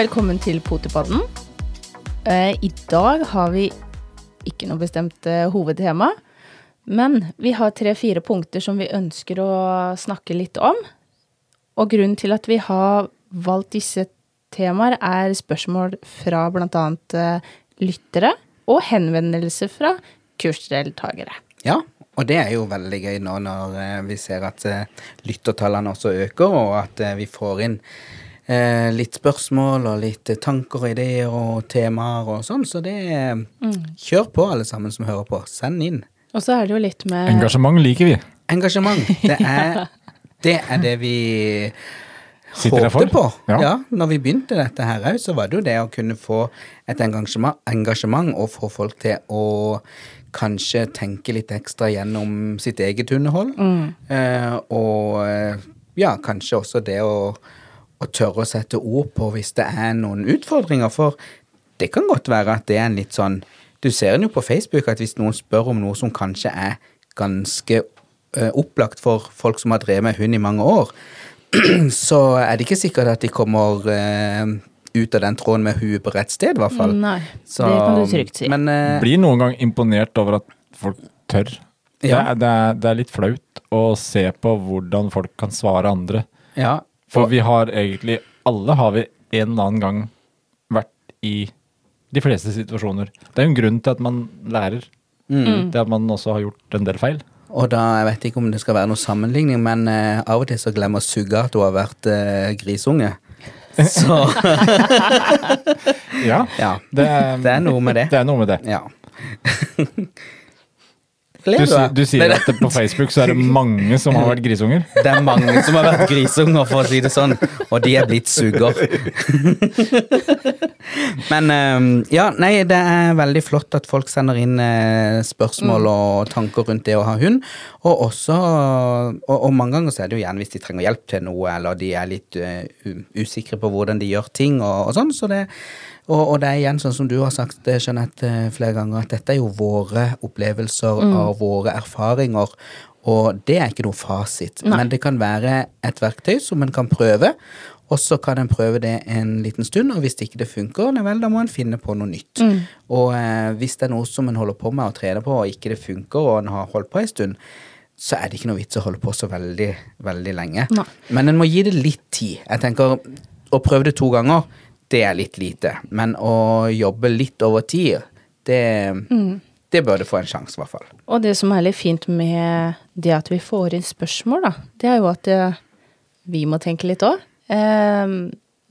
Velkommen til Potipodden. Eh, I dag har vi ikke noe bestemt eh, hovedtema, men vi har tre-fire punkter som vi ønsker å snakke litt om. Og grunnen til at vi har valgt disse temaer, er spørsmål fra bl.a. Eh, lyttere og henvendelser fra kursdeltakere. Ja, og det er jo veldig gøy nå når vi ser at lyttertallene også øker, og at vi får inn eh, litt spørsmål og litt tanker og ideer og temaer og sånn. Så det Kjør på, alle sammen som hører på. Send inn. Og så er det jo litt med Engasjement liker vi. Engasjement. Det er det, er det vi Sitter håpte på. Ja. Ja. når vi begynte dette her òg, så var det jo det å kunne få et engasjement, engasjement og få folk til å kanskje tenke litt ekstra gjennom sitt eget underhold. Eh, og eh, ja, kanskje også det å, å tørre å sette ord på hvis det er noen utfordringer. For det kan godt være at det er en litt sånn Du ser en jo på Facebook at hvis noen spør om noe som kanskje er ganske eh, opplagt for folk som har drevet med hund i mange år, så er det ikke sikkert at de kommer eh, ut av den tråden med huet på rett sted, i hvert fall. Nei, Så, det kan du trygt si. Men uh, Blir noen gang imponert over at folk tør. Det, Ja. er, det, er, det er litt flaut å se på hvordan folk kan svare andre. ja. For vi har egentlig Alle har vi en eller annen gang vært i de fleste situasjoner. Det er jo en grunn til at man lærer. Mm. Det at man også har gjort en del feil. Og da, jeg vet ikke om det skal være noe sammenligning, men eh, av og til så glemmer Sugga at hun har vært eh, grisunge. Så Ja, ja, det er, det er noe med det. det er noe med det. Ja. Du, Ler du du sier at det på Facebook så er det mange som har vært grisunger. Det er mange som har vært grisunger, for å si det sånn, og de er blitt suger. Men eh, ja, nei, det er veldig flott at folk sender inn eh, spørsmål og tanker rundt det å ha hund. Og også og, og mange ganger så er det jo gjerne hvis de trenger hjelp til noe, eller de er litt uh, usikre på hvordan de gjør ting og, og sånn. Så det, og, og det er igjen sånn som du har sagt, eh, Jeanette, flere ganger, at dette er jo våre opplevelser av våre erfaringer. Og det er ikke noe fasit, Nei. men det kan være et verktøy som en kan prøve. Og så kan en prøve det en liten stund, og hvis ikke det funker, vel, da må en finne på noe nytt. Og eh, hvis det er noe som en holder på med og trener på, og ikke det funker, og en har holdt på en stund, så er det ikke noe vits å holde på så veldig, veldig lenge. Nei. Men en må gi det litt tid. Jeg tenker, å prøve det to ganger, det er litt lite. Men å jobbe litt over tid, det, det bør det få en sjanse, i hvert fall. Og det som er litt fint med det at vi får inn spørsmål, da, det er jo at eh, vi må tenke litt òg. Eh,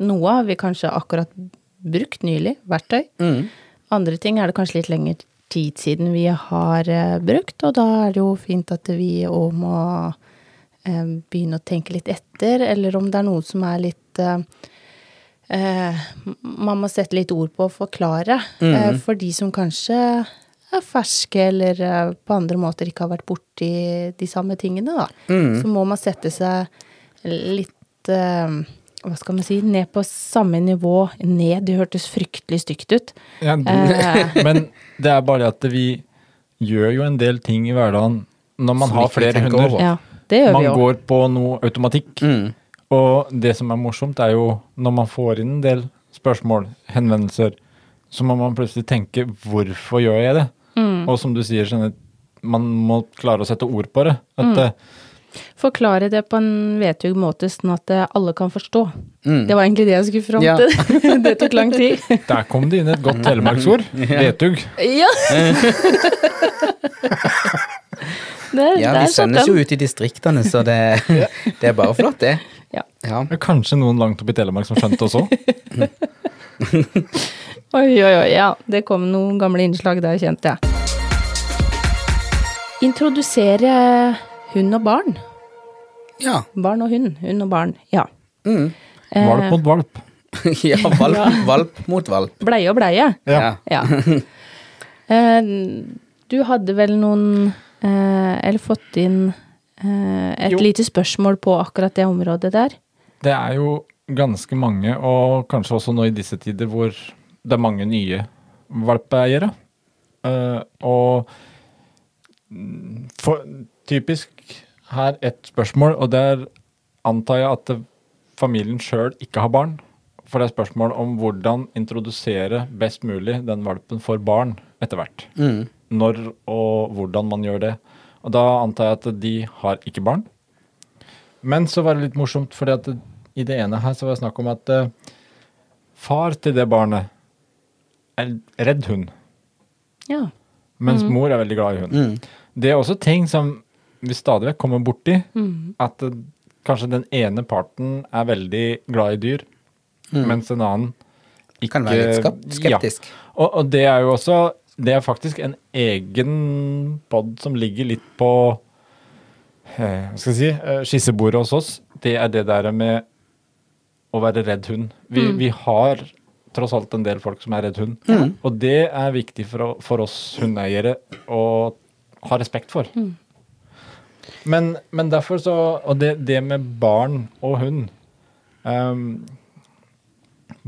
noe har vi kanskje akkurat brukt nylig, verktøy. Andre ting er det kanskje litt lengre tid siden vi har eh, brukt, og da er det jo fint at vi òg må eh, begynne å tenke litt etter, eller om det er noe som er litt eh, eh, man må sette litt ord på og forklare. Eh, for de som kanskje er ferske eller eh, på andre måter ikke har vært borti de samme tingene, da. Så må man sette seg litt uh, hva skal man si, ned på samme nivå. Ned, det hørtes fryktelig stygt ut. Ja, du, Eh. men det er bare det at vi gjør jo en del ting i hverdagen når man har flere hunder. Ja, det gjør Man vi også. går på noe automatikk. Mm. Og det som er morsomt, er jo når man får inn en del spørsmål, henvendelser, så må man plutselig tenke 'hvorfor gjør jeg det?' Mm. Og som du sier, man må klare å sette ord på det. At Mm. eh, Forklare det på en vetug måte, sånn at eh, alle kan forstå. Mm. Det var egentlig det jeg skulle fram Ja. til. det tok lang tid. der kom det inn et godt telemarksord. Vetug. Ja! Der, Ja, der vi sendes jo ut i distriktene, så det, det er bare flott, det. Ja. Ja. Det er kanskje noen langt oppe i Telemark som skjønte oss òg. Oi, oi, oi. Ja, det kom noen gamle innslag der, kjente jeg. Introdusere hund og barn. Ja. Barn og hund. Hund og barn. Ja. Mm. Eh, Valp mot valp. ja valp, valp mot valp. Bleie og bleie. Ja. Ja. Eh, du hadde vel noen eh, Eller fått inn eh, et Jo. lite spørsmål på akkurat det området der. Det er jo ganske mange, og kanskje også nå i disse tider hvor det er mange nye valpeeiere. Eh, og for, typisk her et spørsmål, og der antar jeg at familien sjøl ikke har barn. For det er spørsmål om hvordan introdusere best mulig den valpen for barn etter hvert. Mm. Når og hvordan man gjør det. Og da antar jeg at de har ikke barn. Men så var det litt morsomt, fordi at i det ene her så var det snakk om at eh, far til det barnet er redd hund, Ja. mens mor er veldig glad i hund. Mm. Det er også ting som vi stadig vekk kommer borti. Mm. At det, kanskje den ene parten er veldig glad i dyr, mens en annen ikke Kan være litt skeptisk. Ja. Og, og det er jo også Det er faktisk en egen pod som ligger litt på eh, Hva skal jeg si eh, skissebordet hos oss. Det er det der med å være redd hund. Vi, vi har tross alt en del folk som er redd hund. Og det er viktig for, for oss hundeeiere å ha respekt for. Men, men derfor så Og det, det med barn og hund um,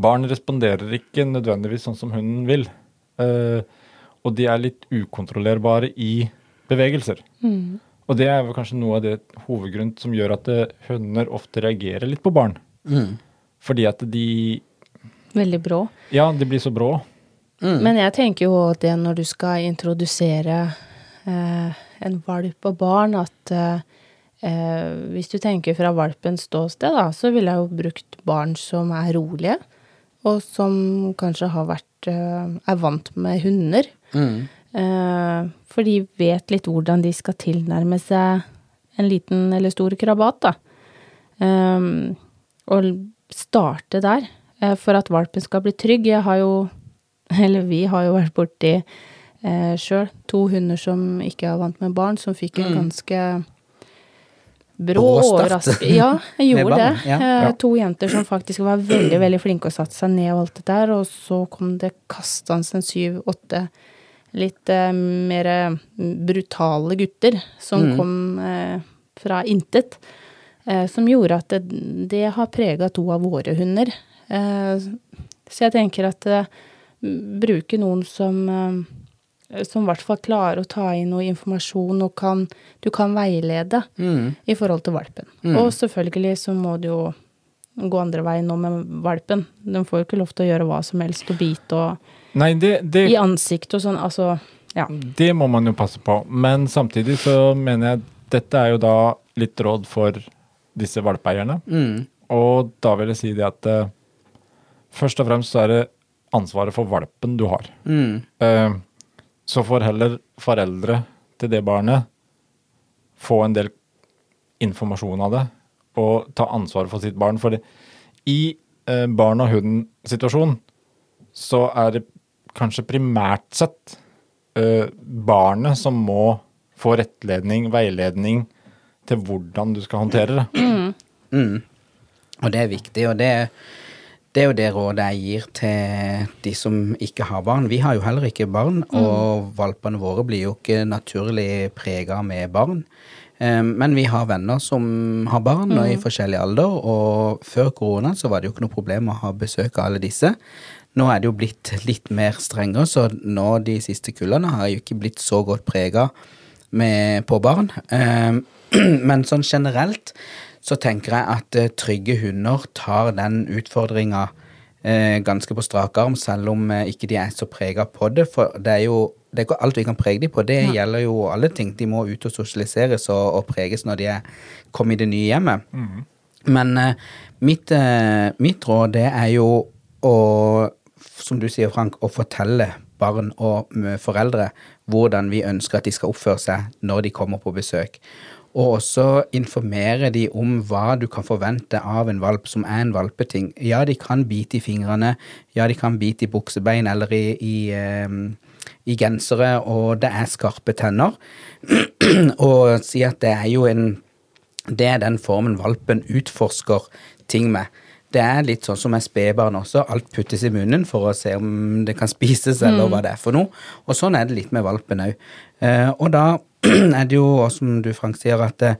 Barn responderer ikke nødvendigvis sånn som hunden vil. Uh, og de er litt ukontrollerbare i bevegelser. Og det er vel kanskje noe av det hovedgrunnen som gjør at eh, hunder ofte reagerer litt på barn. Mm. Fordi at de Veldig brå. Ja, de blir så brå. Men jeg tenker jo det når du skal introdusere en valp og barn, at eh, eh, hvis du tenker fra valpens ståsted, da, så ville jeg jo brukt barn som er rolige, og som kanskje har vært eh, er vant med hunder. Mm. Eh, for de vet litt hvordan de skal tilnærme seg en liten eller stor krabat, da. Um, og starte der, eh, for at valpen skal bli trygg. Jeg har jo, eller vi har jo vært borti eh, sjøl to hunder som ikke er vant med barn, som fikk en ganske brå overraskelse. Ja, jeg gjorde det. ja. Eh, Ja. To jenter som faktisk var veldig veldig flinke og satte seg ned og alt det der, og så kom det kastende en syv-åtte litt eh, mer brutale gutter som Mm. kom eh, fra intet. Eh, som gjorde at det, det har prega to av våre hunder. Eh, så jeg tenker at eh, bruke noen som som i hvert fall klarer å ta inn noe informasjon og kan, du kan veilede Mm. i forhold til valpen. Mm. Og selvfølgelig så må du jo gå andre veien nå med valpen. Den får jo ikke lov til å gjøre hva som helst og bite og Nei, det, det, i ansiktet og sånn. Altså, ja. det må man jo passe på. Men samtidig så mener jeg dette er jo da litt råd for disse valpeeierne. Mm. Og da vil jeg si det at uh, først og fremst så er det ansvaret for valpen du har. Mm. Eh, så får heller foreldre til det barnet få en del informasjon av det, og ta ansvaret for sitt barn. For i eh, barn og hund-situasjonen så er det kanskje primært sett eh, barnet som må få rettledning, veiledning til hvordan du skal håndtere det. Mm. Og det er viktig, og det, det er jo det rådet jeg gir til de som ikke har barn. Vi har jo heller ikke barn, og valpene våre blir jo ikke naturlig prega med barn. Eh, Men vi har venner som har barn og i forskjellig alder, og før korona så var det jo ikke noe problem å ha besøk av alle disse. Nå er det jo blitt litt mer strengere, så nå de siste kullene har jo ikke blitt så godt prega på barn. Eh, Men sånn generelt så tenker jeg at eh, trygge hunder tar den utfordringa eh, ganske på strak arm, selv om eh, ikke de er så prega på det. For det er jo det er ikke alt vi kan prege dem på. Det gjelder jo alle ting. De må ut og sosialiseres og, og preges når de er kommet i det nye hjemmet. Men eh, mitt, mitt råd det er jo å, som du sier, Frank, å fortelle barn og mm, foreldre hvordan vi ønsker at de skal oppføre seg når de kommer på besøk. Og også informere de om hva du kan forvente av en valp som er en valpeting. Ja, de kan bite i fingrene, ja, de kan bite i buksebein eller i, i, eh, i gensere, og det er skarpe tenner. og si at det er jo en det er den formen valpen utforsker ting med. Det er litt sånn som med spedbarn også. Alt puttes i munnen for å se om det kan spises, eller hva det er for noe. Og sånn er det litt med valpen òg. Eh, og da er det jo, som du Frank sier, at det,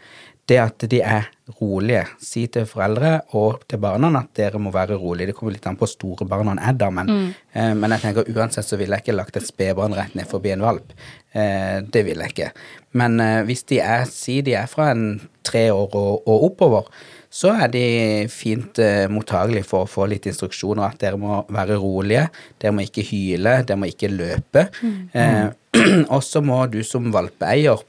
det at de er rolige. Si til foreldre og til barna at dere må være rolige. Det kommer litt an på hvor store barna er, da, men, eh, men jeg tenker uansett så ville jeg ikke lagt et spedbarn rett ned forbi en valp. Eh, det ville jeg ikke. Men eh, hvis de er, si de er fra en tre år og, og oppover, så er de fint eh, mottagelige for å få litt instruksjoner. At dere må være rolige, dere må ikke hyle, dere må ikke løpe. Eh, og så må du som valpeeier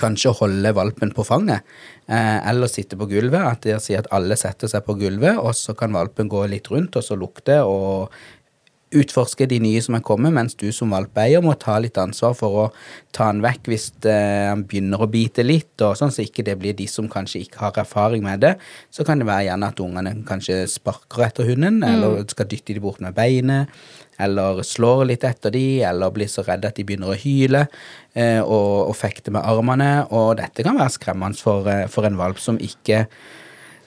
kanskje holde valpen på fanget, eh, eller sitte på gulvet. At dere sier at alle setter seg på gulvet, og så kan valpen gå litt rundt og så lukte og utforske de nye som er kommet, mens du som valpeeier må ta litt ansvar for å ta han vekk hvis den han begynner å bite litt, og sånn så ikke det blir de som kanskje ikke har erfaring med det. Så kan det være gjerne at ungene kanskje sparker etter hunden, eller skal dytte de bort med beinet, eller slår litt etter de, eller blir så redde at de begynner å hyle eh, og, og fekte med armene, og dette kan være skremmende for, eh, for en valp som ikke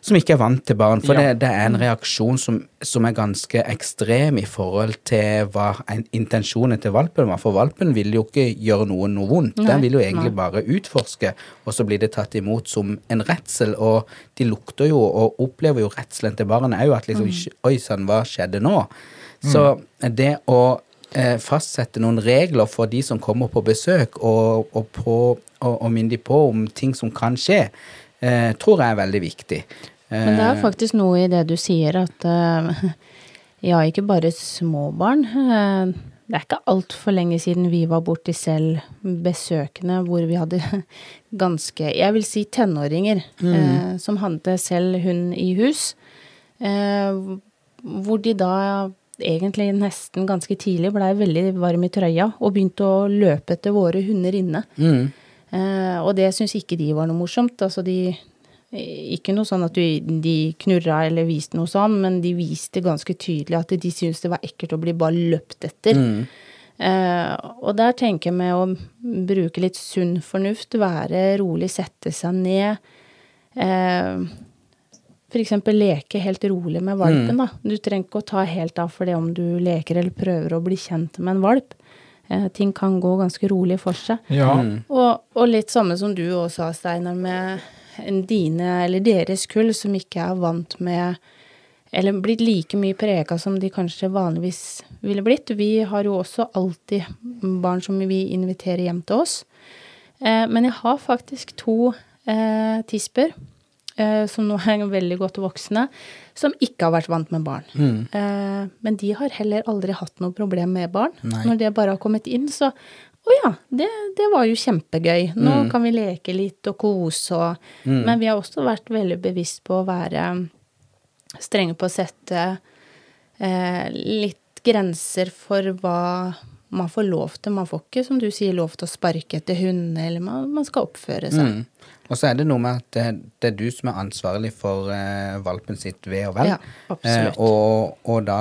som ikke er vant til barn. For Ja. det, det er en reaksjon som, som er ganske ekstrem i forhold til hva en, intensjonen til valpen var. For valpen vil jo ikke gjøre noen noe vondt. Nei, Den vil jo egentlig nei. bare utforske, og så blir det tatt imot som en redsel. Og de lukter jo og opplever jo redselen til barnet jo at liksom Oi sann, hva skjedde nå? Så det å eh, fastsette noen regler for de som kommer på besøk, og, og, på, og, og minne de på om ting som kan skje, eh, tror jeg er veldig viktig. Men det er Eh, faktisk noe i det du sier, at eh, ja, ikke bare små barn. eh, det er ikke altfor lenge siden vi var borti selv besøkende hvor vi hadde ganske, jeg vil si tenåringer, eh, som hadde selv hund i hus. Eh, hvor de da egentlig nesten ganske tidlig blei veldig varm i trøya og begynte å løpe etter våre hunder inne. mm, Eh, og det syns ikke de var noe morsomt. Altså de Ikke noe sånn at de, de knurra eller viste noe sånn, men de viste ganske tydelig at de syntes det var ekkelt å bli bare løpt etter. mm, Uh, og der tenker jeg med å bruke litt sunn fornuft, være rolig, sette seg ned. Uh, for eksempel leke helt rolig med valpen, da. Du trenger ikke å ta helt av for det om du leker eller prøver å bli kjent med en valp. Eh, ting kan gå ganske rolig for seg. Ja. mm, Og, og litt samme som du også sa, Steinar, med dine eller deres kull som ikke er vant med Eller blitt like mye prega som de kanskje vanligvis ville blitt. Vi har jo også alltid barn som vi inviterer hjem til oss. Eh, men jeg har faktisk to eh, tisper eh, som nå er veldig godt voksne, som ikke har vært vant med barn. mm. Eh, men de har heller aldri hatt noe problem med barn. Nei. Når det bare har kommet inn, så å ja, det, det var jo kjempegøy. Nå Mm. kan vi leke litt og kose og Men vi har også vært veldig bevisst på å være strenge på å sette eh, litt grenser for hva man får lov til. Man får ikke, som du sier, lov til å sparke etter hundene, eller man, man skal oppføre seg. Mm. Og så er det noe med at det, det er du som er ansvarlig for eh, valpen sitt ve og vel. Ja. Eh, og, og da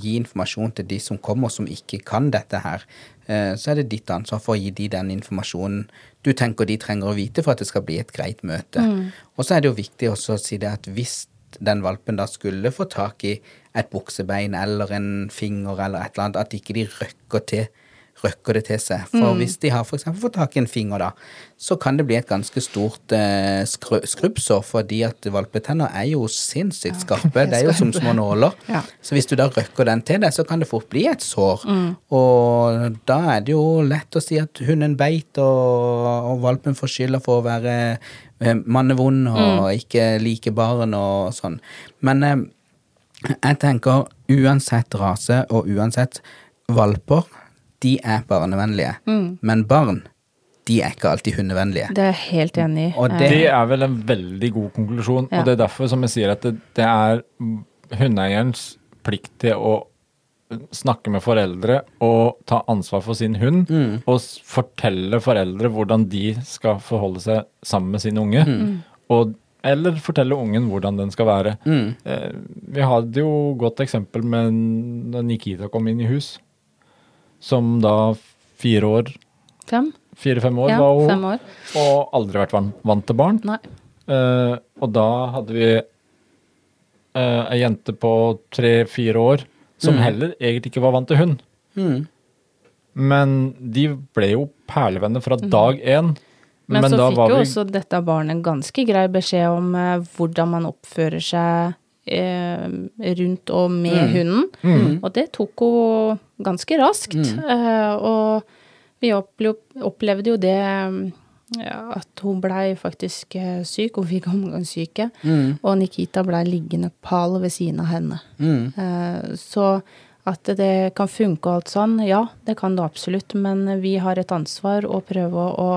gi informasjon til de som kommer som ikke kan dette her. Eh, så er det ditt ansvar for å gi de den informasjonen du tenker de trenger å vite for at det skal bli et greit møte. Mm. Og så er det jo viktig også å si det at hvis den valpen da skulle få tak i et buksebein eller en finger eller et eller annet, at ikke de røkker til røkker det til seg. For hvis de har eksempel fått tak i en finger, da, så kan det bli et ganske stort eh, skru, skrubbsår, fordi at valpetenner er jo sinnssykt skarpe. de Det er jo som små nåler. Ja. Så hvis du da røkker den til deg, så kan det fort bli et sår. Og da er det jo lett å si at hunden beit, og, og valpen får skylda for å være eh, mannevond og ikke like barn og sånn. Men eh, jeg tenker uansett rase og uansett valper, de er barnevennlige. Men barn, de er ikke alltid hundevennlige. Det er jeg helt enig i. Og det- Det er vel en veldig god konklusjon, Ja. og det er derfor som jeg sier at det, det er hundeeierens plikt til å snakke med foreldre og ta ansvar for sin hund, og fortelle foreldre hvordan de skal forholde seg sammen med sin unge. Og, eller fortelle ungen hvordan den skal være. Eh, vi hadde jo godt eksempel med når Nikita kom inn i hus, som da fire år, Fem? fire-fem år Ja, var hun, fem år. og aldri vært vant til barn. Nei. Eh, og da hadde vi uh, ei jente på tre-fire år som heller egentlig ikke var vant til hund. Mm. Men de ble jo perlevenner fra dag én. Men, Men så da fikk var jo vi- også dette barnet ganske grei beskjed om uh, hvordan man oppfører seg eh, rundt og med hunden. Mm. Og det tok hun ganske raskt. Eh, og vi opplevde jo det mm, ja, at hun blei faktisk eh, syk. Hun fikk omgangssyke. Og Nikita blei liggende pal ved siden av henne. Mm. Eh, så at det kan funke og alt sånn, ja, det kan det absolutt. Men vi har et ansvar å prøve å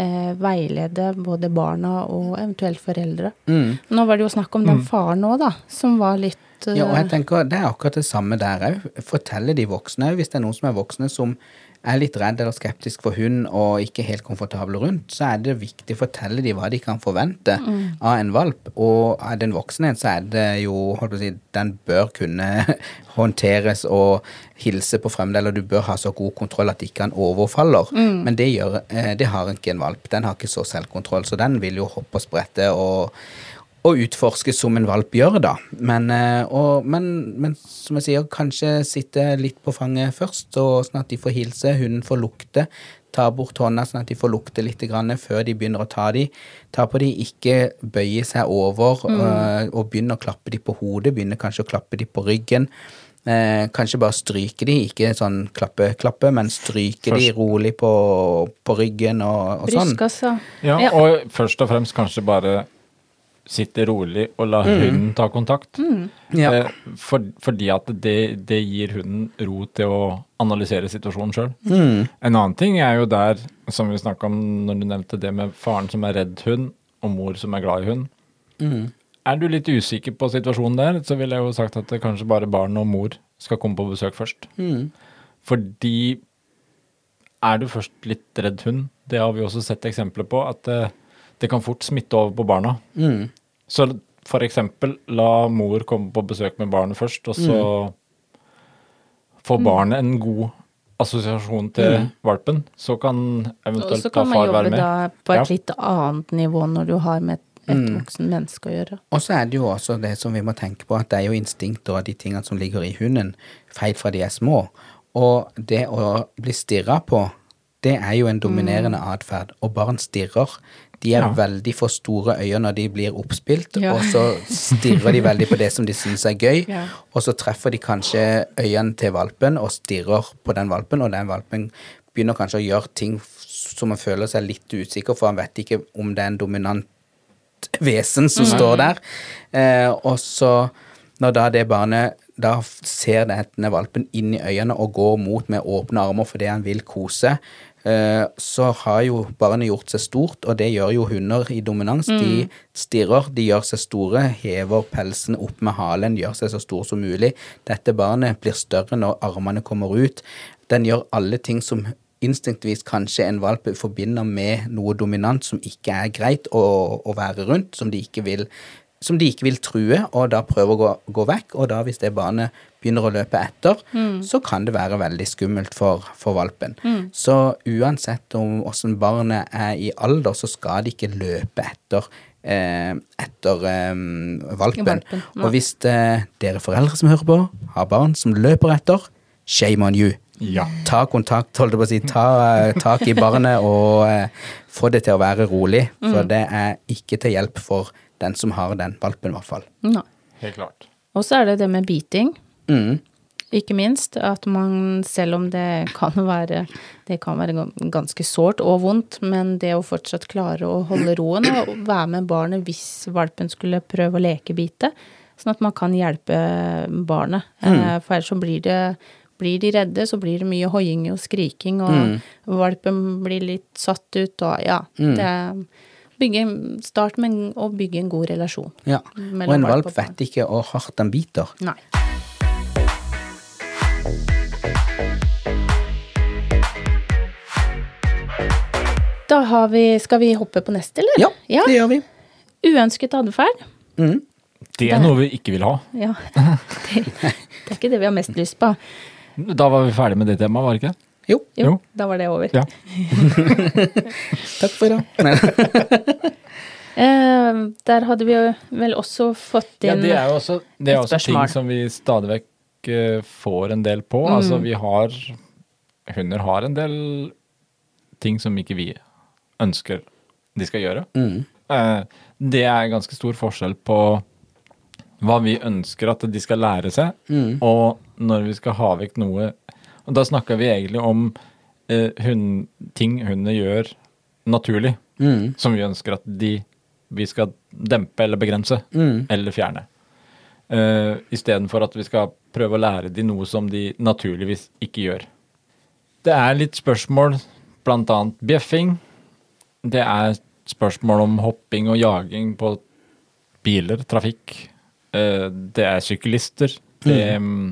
eh, veilede både barna og eventuelt foreldre. Mm. Nå var det jo snakk om den faren òg, da, som var litt uh, Ja, og jeg tenker Det er akkurat det samme der òg. Fortelle de voksne hvis det er noen som er voksne som er litt redd eller skeptisk for hund og ikke helt komfortable rundt, så er det viktig å fortelle dem hva de kan forvente av en valp. Og er det en voksen en, så er det jo holdt på å si, Den bør kunne håndteres og hilse på fremmede, eller du bør ha så god kontroll at ikke han overfaller. Men det, gjør, eh, det har ikke en valp. Den har ikke så selvkontroll, så den vil jo hoppe og sprette og å utforske som en valp gjør, da. Men, eh, og, men, men som jeg sier, kanskje sitte litt på fanget først, og sånn at de får hilse, hunden får lukte. Ta bort hånda sånn at de får lukte litt grann før de begynner å ta de. Ta på de, ikke bøye seg over mm. og begynne å klappe de på hodet. Begynne kanskje å klappe de på ryggen. Eh, kanskje bare stryke de, ikke sånn klappe-klappe, men stryke de rolig på, på ryggen og, og sånn. Brystkassa. Ja, Ja. og først og fremst kanskje bare sitte rolig og la hunden ta kontakt. Ja. Eh, for, fordi at det, det gir hunden ro til å analysere situasjonen sjøl. Mm. En annen ting er jo der, som vi snakka om når du nevnte det med faren som er redd hund, og mor som er glad i hund. Mm. Er du litt usikker på situasjonen der, så ville jeg jo sagt at kanskje bare barn og mor skal komme på besøk først. Mm. Fordi er du først litt redd hund, det har vi også sett eksempler på, at det, kan fort smitte over på barna. Mm. Så for eksempel, la mor komme på besøk med barnet først, og så får barnet en god assosiasjon til valpen. Så kan Og eventuelt så da kan man far jobbe være med. da på et Ja. litt annet nivå når du har med et, et voksen menneske å gjøre. Og så er det jo også det som vi må tenke på, at det er jo instinkter og de tingene som ligger i hunden, feil fra de er små. Og det å bli stirra på, det er jo en dominerende atferd. Og barn stirrer. De er Ja. veldig for store øyne når de blir oppspilt, Ja. og så stirrer de veldig på det som de syns er gøy. Ja. Og så treffer de kanskje øynene til valpen og stirrer på den valpen, og den valpen begynner kanskje å gjøre ting som han føler seg litt usikker, for han vet ikke om det er en dominant vesen som står der. Eh, og så, når da det barnet da ser denne valpen inn i øynene og går mot med åpne armer fordi han vil kose, så har jo barnet gjort seg stort, og det gjør jo hunder i dominans. De stirrer, de gjør seg store, hever pelsen opp med halen, gjør seg så stor som mulig. Dette barnet blir større når armene kommer ut. Den gjør alle ting som instinktvis kanskje en valp forbinder med noe dominant som ikke er greit å, å være rundt, som de ikke vil som de ikke vil true, og da prøver å gå, gå vekk. Og da hvis det barnet begynner å løpe etter, så kan det være veldig skummelt for, for valpen. Så uansett om åssen barnet er i alder, så skal de ikke løpe etter eh, etter eh, valpen. Valpen. Og hvis eh, dere foreldre som hører på, har barn som løper etter, shame on you Ja. ta kontakt, holdt jeg på å si, ta eh, tak i barnet og eh, få det til å være rolig. For det er ikke til hjelp for den som har den valpen, i hvert fall. Helt klart. Og så er det det med biting. Mm. Ikke minst at man, selv om det kan være det kan være ganske sårt og vondt, men det å fortsatt klare å holde roen og være med barnet hvis valpen skulle prøve å leke bite, sånn at man kan hjelpe barnet. Mm. For ellers så blir det blir de redde, så blir det mye hoiing og skriking, og valpen blir litt satt ut, og ja. Det er bygge, Start med å bygge en god relasjon. Ja. Og en valp valp vet ikke hvor hardt den biter. Nei. Da har vi, skal vi hoppe på neste, eller? Ja, det gjør vi. Uønsket atferd. Mm. Det er noe vi ikke vil ha. Ja. Det, det er ikke det vi har mest lyst på. Da var vi ferdig med det temaet, var det ikke? Jo, Jo, Jo. da var det over. Ja. takk for. Men, Eh, der hadde vi jo vel også fått Ja, inn det er jo også, det er også ting som vi stadig vekk får en del på. Mm. Altså vi har Hunder har en del ting som ikke vi ønsker de skal gjøre. Mm. Eh, Det er ganske stor forskjell på hva vi ønsker at de skal lære seg, Mm. og når vi skal ha vekk noe. Og da snakker vi egentlig om eh, hund, ting hundene gjør naturlig, Mm. som vi ønsker at de, vi skal dempe eller begrense, Mm. eller fjerne. Uh, Istedenfor at vi skal prøve å lære de noe som de naturligvis ikke gjør. Det er litt spørsmål, annet bjeffing. Det er spørsmål om hopping og jaging på biler, trafikk. Uh, det er syklister. Det mm,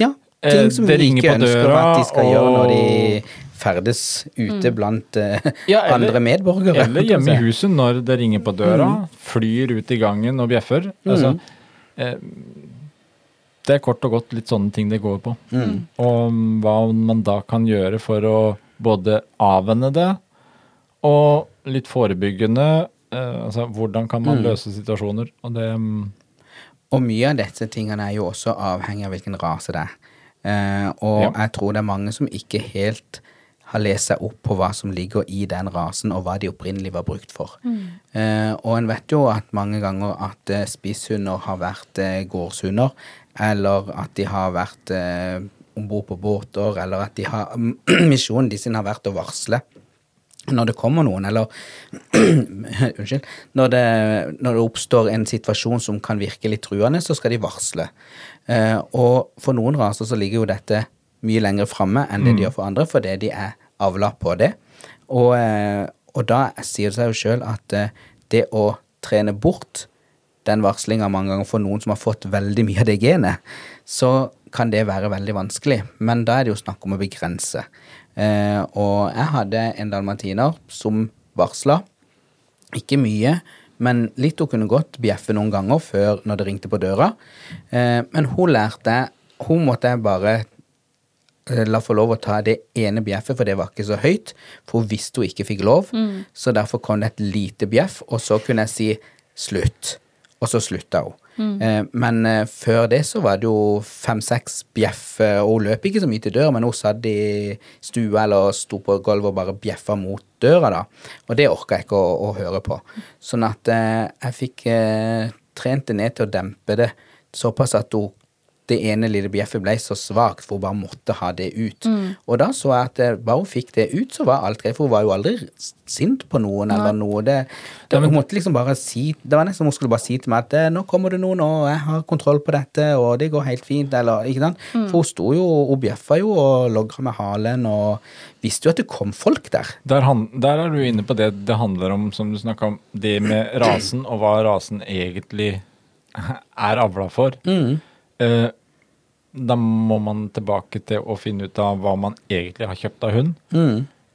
Ja. Eh, Ting som det vi ikke ønsker døra, at de skal gjøre når de ferdes ute blant uh, Ja, eller- andre medborgere. Eller hjemme i huset når det ringer på døra, flyr ut i gangen og bjeffer. Altså, eh, det er kort og godt litt sånne ting det går på. Og hva man da kan gjøre for å både avvenne det og litt forebyggende. Eh, altså, hvordan kan man løse situasjoner? Og det mm, Og mye av disse tingene er jo også avhengig av hvilken rase det er. Eh, og Ja. jeg tror det er mange som ikke helt har lest seg opp på hva som ligger i den rasen, og hva de opprinnelig var brukt for. Eh, og en vet jo at mange ganger at eh, spisshunder har vært eh, gårdshunder, eller at de har vært eh, om bord på båter, eller at de har misjonen de sin har vært å varsle når det kommer noen, eller Unnskyld. Når det, når det oppstår en situasjon som kan virke litt truende, så skal de varsle. Eh, og for noen raser så ligger jo dette mye lenger framme enn det de gjør for andre, fordi de er avla på det. Og, eh, og da sier det seg jo sjøl at eh, det å trene bort den varslinga mange ganger for noen som har fått veldig mye av det genet, så kan det være veldig vanskelig. Men da er det jo snakk om å begrense. Eh, og jeg hadde en dalmatiner som varsla. Ikke mye, men litt. Hun kunne godt bjeffe noen ganger før når det ringte på døra. Men hun lærte Hun måtte jeg bare la få lov å ta det ene bjeffet, for det var ikke så høyt. For hun visste hun ikke fikk lov. Så derfor kom det et lite bjeff, og så kunne jeg si slutt. Og så slutta hun. Eh, men eh, før det så var det jo fem-seks bjeff, eh, og hun løp ikke så mye til døra, men hun satt i stua eller sto på gulvet og bare bjeffa mot døra, da. Og det orka jeg ikke å, å høre på. Sånn at eh, jeg fikk eh, trent det ned til å dempe det såpass at hun det ene lille bjeffet ble så svakt, for hun bare måtte ha det ut. Og da så jeg at eh, bare hun fikk det ut, så var alt greit, for hun var jo aldri sint på noen eller noe. Det, det, hun måtte liksom bare si Det var nesten som hun skulle bare si til meg at eh, 'nå kommer det noen, og jeg har kontroll på dette, og det går helt fint', eller ikke sant. For hun sto jo, hun bjeffa jo og logra med halen og visste jo at det kom folk der. der, han, der er du inne på det det handler om, som du snakka om, det med rasen, og hva rasen egentlig er avla for. Eh, da må man tilbake til å finne ut av hva man egentlig har kjøpt av hund.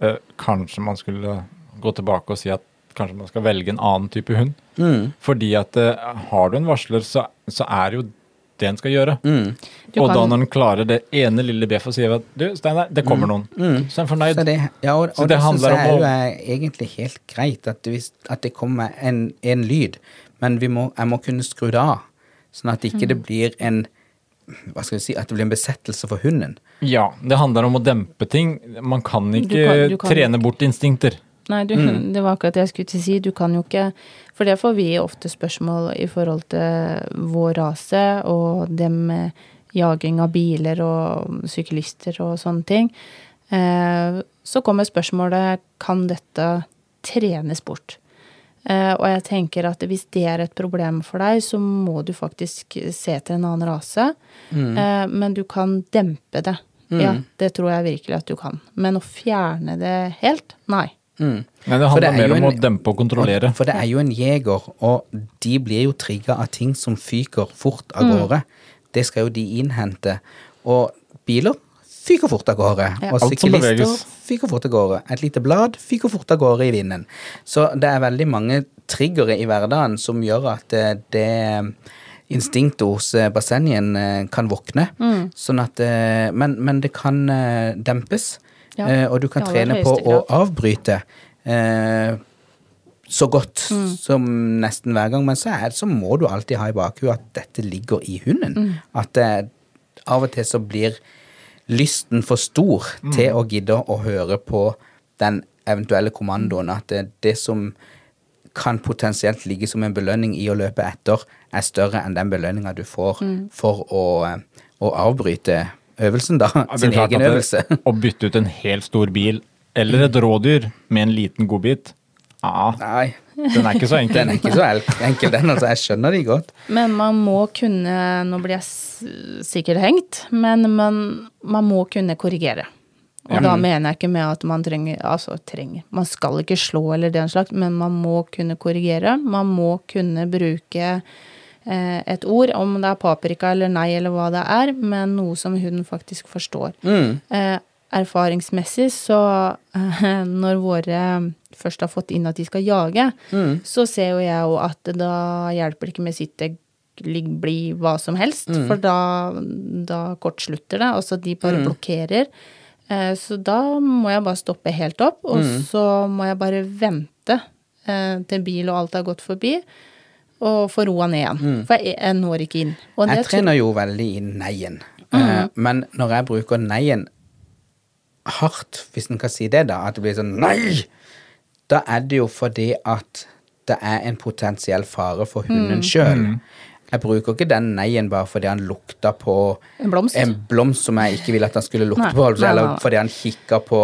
Eh, kanskje man skulle gå tilbake og si at kanskje man skal velge en annen type hund. Fordi at eh, har du en varsler, så, så er det jo det en skal gjøre. Mm. Og da når en klarer det ene lille bjeffet og sier at du, Steinar, det kommer noen. Så er en fornøyd. Så det, ja, og, Så og det det, handler jeg om å- jo er egentlig helt greit, at, hvis, at det kommer en, en lyd, men vi må, jeg må kunne skru det av, sånn at ikke det blir en hva skal vi si, at det blir en besettelse for hunden. Ja, det handler om å dempe ting. Man kan ikke kan- du kan- trene bort instinkter. Nei, du, det var akkurat det jeg skulle til å si. Du kan jo ikke For det får vi ofte spørsmål i forhold til vår rase og det med jaging av biler og syklister og sånne ting. Eh, så kommer spørsmålet kan dette trenes bort. Eh, og jeg tenker at hvis det er et problem for deg, så må du faktisk se til en annen rase. Mm. men du kan dempe det. Ja, det tror jeg virkelig at du kan. Men å fjerne det helt? Nei. Mm. Men det handler det er mer om en- å dempe og kontrollere. For det er jo en jeger, og de blir jo trigga av ting som fyker fort av Mm. gårde. Det skal jo de innhente. Og biler fyker fort av gårde. Ja. Og syklister fyker fort av gårde. Et lite blad fyker fort av gårde i vinden. Så det er veldig mange triggere i hverdagen som gjør at eh, det instinktet hos eh, eh, kan våkne. Mm. Sånn at, men, men det kan dempes, Ja, og du kan trene på å avbryte. Eh, så godt Mm. som nesten hver gang, men så, er, så må du alltid ha i bakhuet at dette ligger i hunden. Mm. At det av og til så blir lysten for stor Mm. til å gidde å høre på den eventuelle kommandoen. At det, det som kan potensielt ligge som en belønning i å løpe etter, er større enn den belønninga du får for å, å avbryte øvelsen, da. Sin egen øvelse. Å bytte ut en helt stor bil eller et rådyr med en liten godbit, ja, Nei, den er ikke så enkel. den er ikke så enkel, den. altså. Jeg skjønner de godt. Men man må kunne Nå blir jeg sikkert hengt, men man, man må kunne korrigere. Og da mener jeg ikke med at man trenger Altså trenger Man skal ikke slå eller den slags, men man må kunne korrigere. Man må kunne bruke eh, et ord, om det er paprika eller nei eller hva det er, men noe som hun faktisk forstår. Eh, erfaringsmessig så eh, når våre først har fått inn at de skal jage, så ser jo jeg jo at da hjelper det ikke med sitte, ligg, bli, hva som helst, for da, da kortslutter det. Altså de bare blokkerer. Eh, så da må jeg bare stoppe helt opp, og så må jeg bare vente eh, til bil og alt har gått forbi, og få roa ned igjen. For jeg, jeg når ikke inn. Jeg trener jo veldig i neien, Mm. men når jeg bruker neien hardt, hvis en kan si det, da, at det blir sånn nei, da er det jo fordi at det er en potensiell fare for hunden Mm. sjøl. Jeg bruker ikke den neien bare fordi han lukta på En blomst? en blomst som jeg ikke ville at han skulle lukte Nei, på, altså, eller nei, nei. fordi han kikka på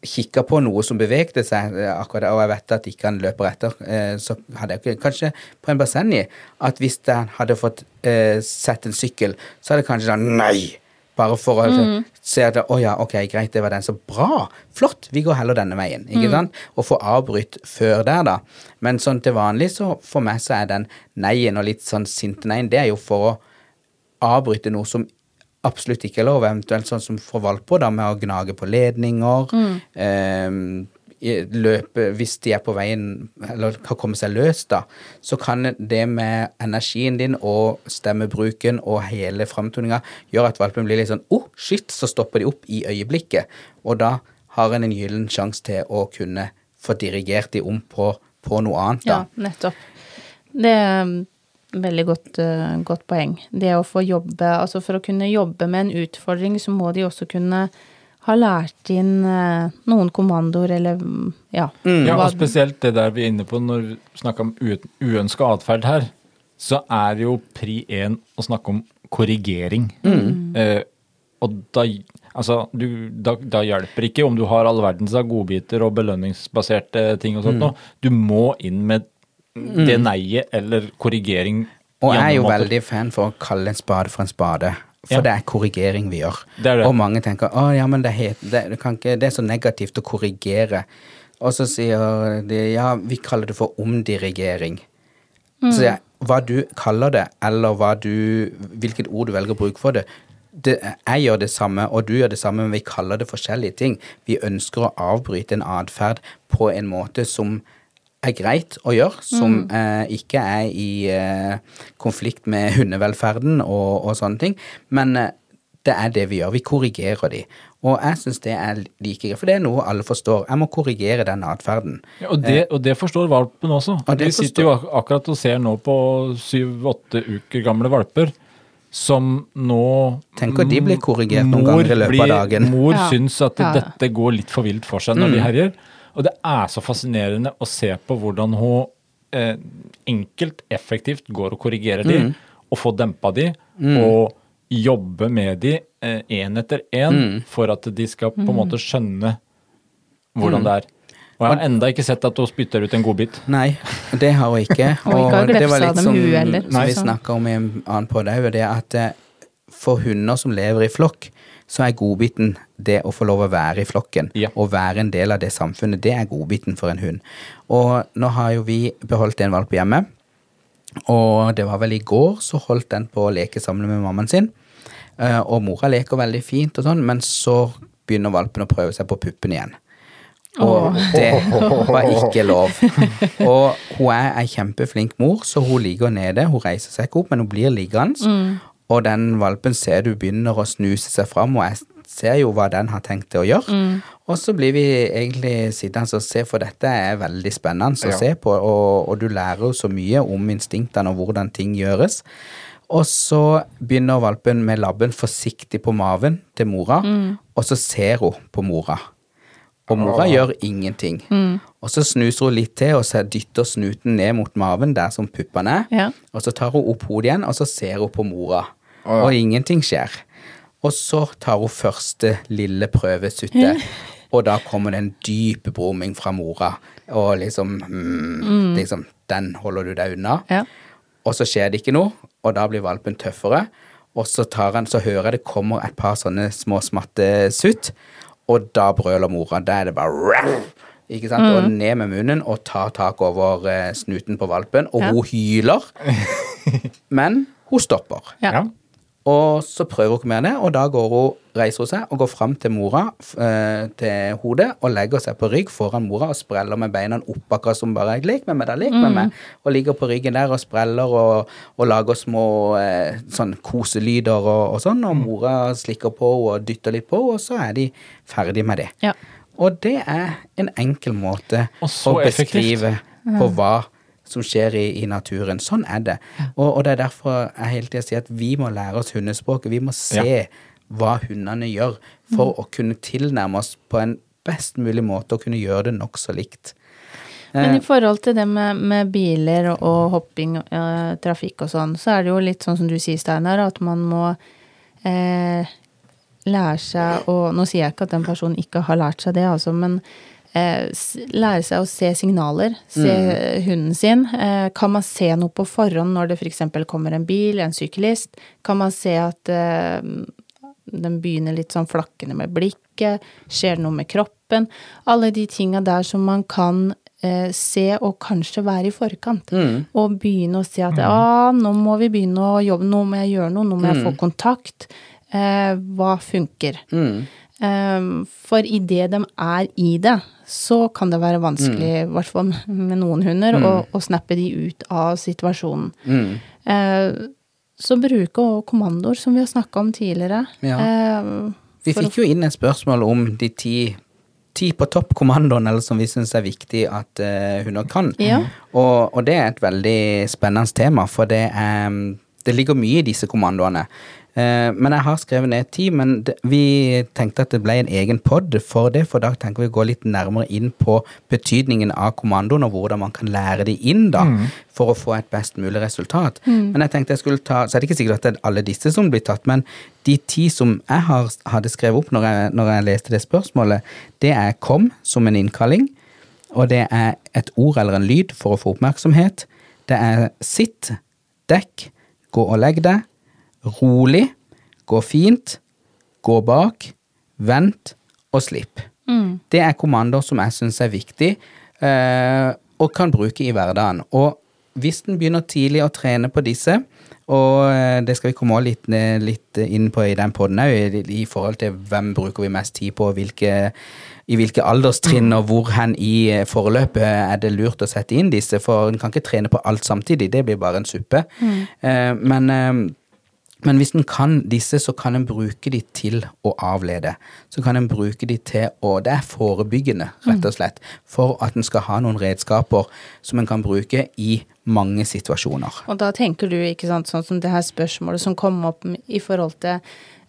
kikka på noe som bevegde seg, eh, akkurat, og jeg vet at ikke han løper etter, eh, så hadde jeg ikke Kanskje på en Basseni, at hvis han hadde fått eh, sett en sykkel, så hadde kanskje han Nei! Bare for å Mm. se at Å ja, ok, greit, det var den. Så bra! Flott! Vi går heller denne veien. Ikke Mm. sant? Og få avbryt før der, da. Men sånn til vanlig, så for meg så er den neien og litt sånn sinte neien, det er jo for å avbryte noe som absolutt ikke er lov, eventuelt sånn som for valper, da, med å gnage på ledninger, eh, i- løpe hvis de er på veien, eller kan komme seg løs, da, så kan det med energien din og stemmebruken og hele framtoninga gjøre at valpen blir litt sånn oh, shit, så stopper de opp i øyeblikket. Og da har en en gyllen sjanse til å kunne få dirigert de om på, på noe annet, da. Ja, nettopp. Det er um, veldig godt, eh, godt poeng. Det å få jobbe Altså for å kunne jobbe med en utfordring, så må de også kunne ha lært inn eh, noen kommandoer eller mm, ja. Ja, og spesielt det der vi er inne på når vi snakker om uønska atferd her, så er det jo pri én å snakke om korrigering. Eh, og da, altså, du, da, da hjelper ikke om du har all verdens av godbiter og belønningsbaserte ting og sånt noe. Du må inn med det neiet eller korrigering. Og jeg er jo veldig fan for å kalle en spade for en spade. For Ja. det er korrigering vi gjør. Det det. Og mange tenker å ja, men det, det, det, ikke, det er så negativt å korrigere. Og så sier de ja, vi kaller det for omdirigering. Så sier jeg hva du kaller det, eller hva du, hvilket ord du velger å bruke for det, det, jeg gjør det samme, og du gjør det samme, men vi kaller det forskjellige ting. Vi ønsker å avbryte en atferd på en måte som er greit å gjøre, som eh, ikke er i eh, konflikt med hundevelferden og, og sånne ting. Men eh, det er det vi gjør. Vi korrigerer de. Og jeg syns det er like greit, for det er noe alle forstår. Jeg må korrigere den atferden. Ja, og, det, og det forstår valpen også. Og Vi sitter jo ak- akkurat og ser nå på syv-åtte uker gamle valper som nå Tenk at de blir korrigert noen ganger i løpet av dagen. Mor Ja. syns at Ja. dette går litt for vilt for seg når Mm. de herjer. Og det er så fascinerende å se på hvordan hun eh, enkelt, effektivt går og korrigerer de, Mm. og får dempa de, og jobbe med de én etter én Mm. for at de skal på en måte skjønne hvordan det er. Og jeg har enda ikke sett at hun spytter ut en godbit. Nei, det har hun ikke. Og det var litt som, som vi snakka om i en annen podd det at eh, for hunder som lever i flokk, så er godbiten det å få lov å være i flokken. Ja. Og være en del av det samfunnet. Det er godbiten for en hund. Og nå har jo vi beholdt en valp hjemme. Og det var vel i går så holdt den på å leke sammen med mammaen sin. Eh, Og mora leker veldig fint og sånn, men så begynner valpen å prøve seg på puppen igjen. Og det var ikke lov. Og hun er ei kjempeflink mor, så hun ligger nede. Hun reiser seg ikke opp, men hun blir liggende. Og den valpen ser du begynner å snuse seg fram, og jeg ser jo hva den har tenkt til å gjøre. Og så blir vi egentlig sittende og se, for dette er veldig spennende å Ja. se på, og, og du lærer jo så mye om instinktene og hvordan ting gjøres. Og så begynner valpen med labben forsiktig på maven til mora, og så ser hun på mora. Og mora gjør ingenting. Og så snuser hun litt til og så dytter snuten ned mot maven der som puppene er. Ja. Og så tar hun opp hodet igjen, og så ser hun på mora. Og ingenting skjer. Og så tar hun første lille prøvesuttet, og da kommer det en dyp brumming fra mora. Og liksom, mm, liksom Den holder du deg unna. Ja. Og så skjer det ikke noe, og da blir valpen tøffere. Og så, tar han, så hører jeg det kommer et par sånne små smattesutt, og da brøler mora. Da er det bare ikke sant? Og ned med munnen og tar tak over eh, snuten på valpen, og Ja. hun hyler. Men hun stopper. Ja. Og så prøver hun med det, og da går hun, reiser hun seg og går fram til mora, eh, til hodet, og legger seg på rygg foran mora og spreller med beina opp, akkurat som bare 'lek med meg, da, lek med meg', og ligger på ryggen der og spreller og, og lager små eh, sånn koselyder og, og sånn, og mora slikker på henne og dytter litt på henne, og så er de ferdig med det. Ja. Og det er en enkel måte å beskrive på hva som skjer i, i naturen. Sånn er det. Og, og det er derfor jeg hele tida sier at vi må lære oss hundespråket. Vi må se Ja. hva hundene gjør, for å kunne tilnærme oss på en best mulig måte og kunne gjøre det nokså likt. Men Eh. i forhold til det med, med biler og, og hopping, eh, trafikk og sånn, så er det jo litt sånn som du sier, Steinar, at man må eh, lære seg å Nå sier jeg ikke at den personen ikke har lært seg det, altså, men eh, lære seg å se signaler. Se hunden sin. Eh, kan man se noe på forhånd når det f.eks. kommer en bil, en syklist? Kan man se at eh, den begynner litt sånn flakkende med blikket? Skjer det noe med kroppen? Alle de tinga der som man kan eh, se og kanskje være i forkant. Og begynne å se at ja, nå må vi begynne å jobbe, nå må jeg gjøre noe, nå må jeg få kontakt. Eh, hva funker? Mm. Eh, for idet de er i det, så kan det være vanskelig, i hvert fall med noen hunder, å, å snappe de ut av situasjonen. Mm. Eh, så bruke kommandoer, som vi har snakka om tidligere. Ja. Eh, Vi fikk jo inn et spørsmål om de ti, ti på topp-kommandoene, eller som vi syns er viktig at uh, hunder kan. Ja. Og, og det er et veldig spennende tema, for det, um, det ligger mye i disse kommandoene. Eh, men jeg har skrevet ned ti, men vi tenkte at det ble en egen pod for det, for da tenker vi å gå litt nærmere inn på betydningen av kommandoen, og hvordan man kan lære de inn da, for å få et best mulig resultat. Men jeg tenkte jeg skulle ta, så er det ikke sikkert at det er alle disse som blir tatt, men de ti som jeg har, hadde skrevet opp når jeg, når jeg leste det spørsmålet, det er kom som en innkalling, og det er et ord eller en lyd for å få oppmerksomhet. Det er sitt, dekk, gå og legg deg, rolig, gå fint, gå bak, vent og slipp. Det er kommandoer som jeg syns er viktig, eh, og kan bruke i hverdagen. Og hvis en begynner tidlig å trene på disse, og eh, det skal vi komme litt, litt inn på i den poden òg, i, forhold til hvem bruker vi mest tid på, og hvilke, i hvilke alderstrinn og hvor hen i eh, forløpet er det lurt å sette inn disse, for en kan ikke trene på alt samtidig, det blir bare en suppe. Mm. men eh, men hvis en kan disse, så kan en bruke de til å avlede. Så kan en bruke de til å Det er forebyggende, rett og slett. For at en skal ha noen redskaper som en kan bruke i mange situasjoner. Og da tenker du, ikke sant, sånn som det her spørsmålet som kom opp i forhold til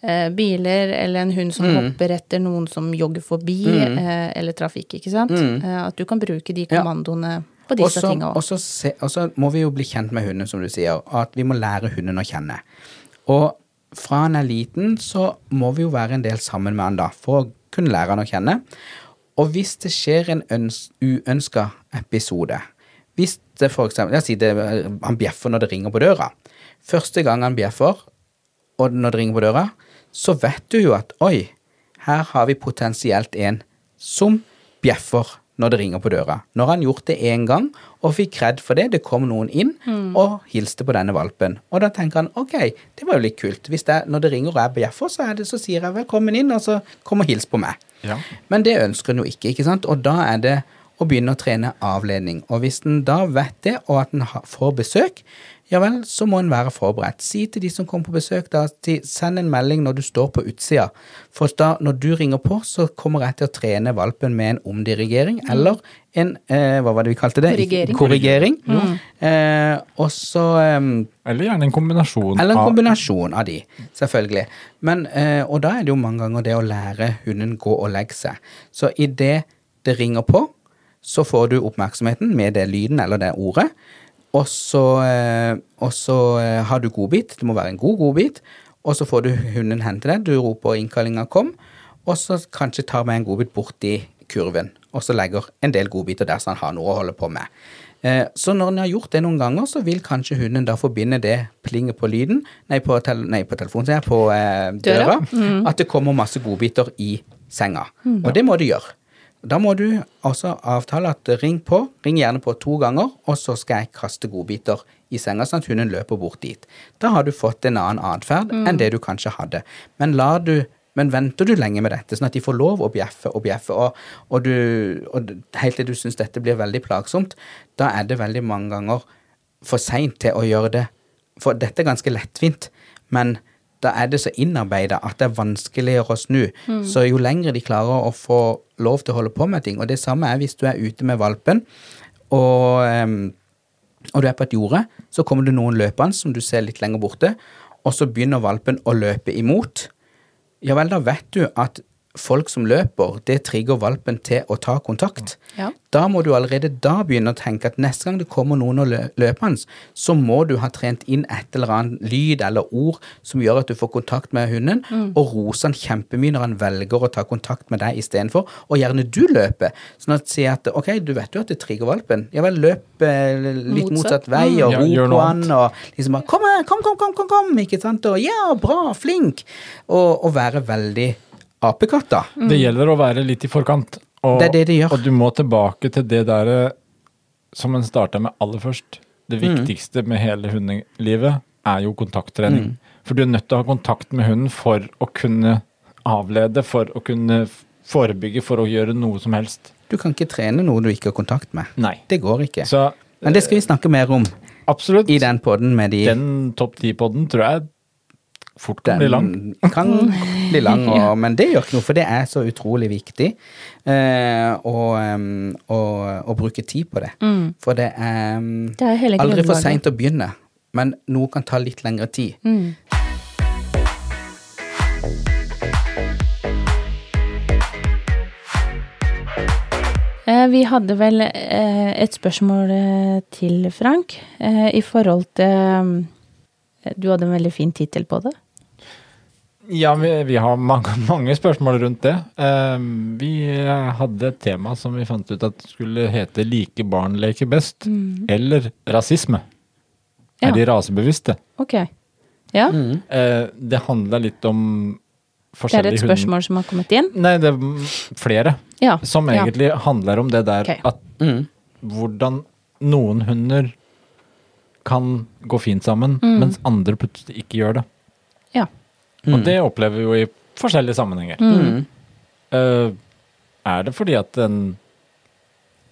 eh, biler, eller en hund som Mm. hopper etter noen som jogger forbi, eh, eller trafikk, ikke sant? Eh, at du kan bruke de kommandoene. Ja. på disse tinga Og òg. og så må vi jo bli kjent med hunden, som du sier. At vi må lære hunden å kjenne. Og fra han er liten, så må vi jo være en del sammen med han da, for å kunne lære han å kjenne. Og hvis det skjer en øns uønska episode Hvis det for eksempel Jeg sier det, han bjeffer når det ringer på døra. Første gang han bjeffer, og når det ringer på døra, så vet du jo at oi, her har vi potensielt en som bjeffer når det ringer på døra. Når han gjort det én gang og fikk kred for det, det kom noen inn og hilste på denne valpen. Og da tenker han ok, det var jo litt kult. Hvis det, når det ringer og jeg bjeffer, så, er det, så sier jeg velkommen inn, og så kom og hils på meg. Ja. Men det ønsker en jo ikke, ikke sant? Og da er det å begynne å trene avledning. Og hvis en da vet det, og at en får besøk, ja vel, så må en være forberedt. Si til de som kommer på besøk, da, si, send en melding når du står på utsida. For da, når du ringer på, så kommer jeg til å trene valpen med en omdirigering, eller en, eh, hva var det vi kalte det? Korrigering. Korrigering. Eh, og så eh, Eller gjerne en kombinasjon eller en av kombinasjon av de, selvfølgelig. Men, eh, og da er det jo mange ganger det å lære hunden gå og legge seg. Så i det det ringer på, så får du oppmerksomheten med det lyden eller det ordet. Og så, eh, og så eh, har du godbit. Det må være en god godbit. Og så får du hunden hen til deg. Du roper 'innkallinga kom', og så kanskje tar med en godbit i kurven. Og så legger en del godbiter der, så han har noe å holde på med. Eh, Så når en har gjort det noen ganger, så vil kanskje hunden da forbinde det plinget på lyden, nei, på, tel nei, på telefonen, sier jeg, på eh, Døra. døra, at det kommer masse godbiter i senga. Og det må du gjøre. Da må du også avtale at ring på, ring gjerne på to ganger, og så skal jeg kaste godbiter i senga, sånn at hunden løper bort dit. Da har du fått en annen atferd enn det du kanskje hadde. Men du men venter du lenge med dette, sånn at de får lov å bjeffe og bjeffe, og, og, du, og helt til du syns dette blir veldig plagsomt, da er det veldig mange ganger for seint til å gjøre det. For dette er ganske lettvint, men da er det så innarbeida at det er vanskeligere å snu. Så jo lengre de klarer å få lov til å holde på med ting, og det samme er hvis du er ute med valpen, og, em, og du er på et jorde, så kommer det noen løpende som du ser litt lenger borte, og så begynner valpen å løpe imot. Ja vel, da vet du at folk som løper, det trigger valpen til å ta kontakt. Ja. Da må du allerede da begynne å tenke at neste gang det kommer noen og løper hans, så må du ha trent inn et eller annet lyd eller ord som gjør at du får kontakt med hunden, og rose han kjempemye når han velger å ta kontakt med deg istedenfor, og gjerne du løper. Sånn at si at ok, du vet jo at det trigger valpen. Ja vel, løp eh, litt Motsatt. motsatt vei, og Ja, rop på han, og liksom bare kom her, kom, kom, kom, kom, kom, ikke sant, og ja, bra, flink, og, og være veldig apekatt Mm. Det gjelder å være litt i forkant. Og, Det er det de gjør. Og du må tilbake til det der eh, som en starta med aller først. Det Mm. viktigste med hele hundelivet er jo kontakttrening. Mm. For du er nødt til å ha kontakt med hunden for å kunne avlede, for å kunne forebygge, for å gjøre noe som helst. Du kan ikke trene noe du ikke har kontakt med. Nei. Det går ikke. Så Men det skal vi snakke mer om absolutt. i den podden med de Den topp ti-podden tror jeg fort kan bli lang. kan bli lang, og, men det gjør ikke noe, for det er så utrolig viktig eh, å, å, å bruke tid på det. For det er Det er hele aldri for seint å begynne, men noe kan ta litt lengre tid. Mm. Eh, Vi hadde vel eh, et spørsmål eh, til Frank i forhold til Du hadde en veldig fin tittel på det. Ja, vi, vi har mange, mange spørsmål rundt det. Eh, vi hadde et tema som vi fant ut at skulle hete 'Like barn leker best', eller rasisme. Ja. Er de rasebevisste? Ok. Ja, Eh, det handler litt om det er forskjellige et spørsmål som har kommet inn. Nei, det er mm, flere. Ja. Som ja. egentlig handler om det der okay. at Mm. hvordan noen hunder kan gå fint sammen, Mm. mens andre plutselig ikke gjør det. Ja. Og det opplever vi jo i forskjellige sammenhenger. Mm. Uh, er det fordi at en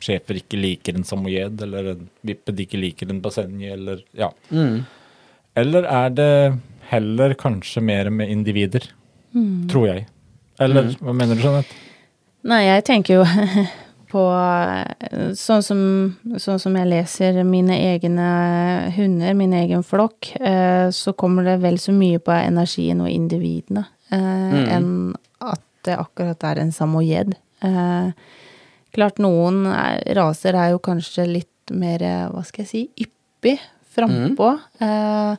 sjefer ikke liker en samoyed, eller en vipped ikke liker en basenji, eller ja. Mm. Eller er det heller kanskje mer med individer, Mm. tror jeg. Eller hva mener du, Jeanette? Nei, jeg tenker jo på eh, sånn som, sånn som jeg leser mine egne hunder, min egen flokk, eh, så kommer det vel så mye på energien og individene mm. enn at det akkurat er en samoyed. Eh, klart noen er, raser er jo kanskje litt mer, eh, hva skal jeg si, yppig frampå. Mm.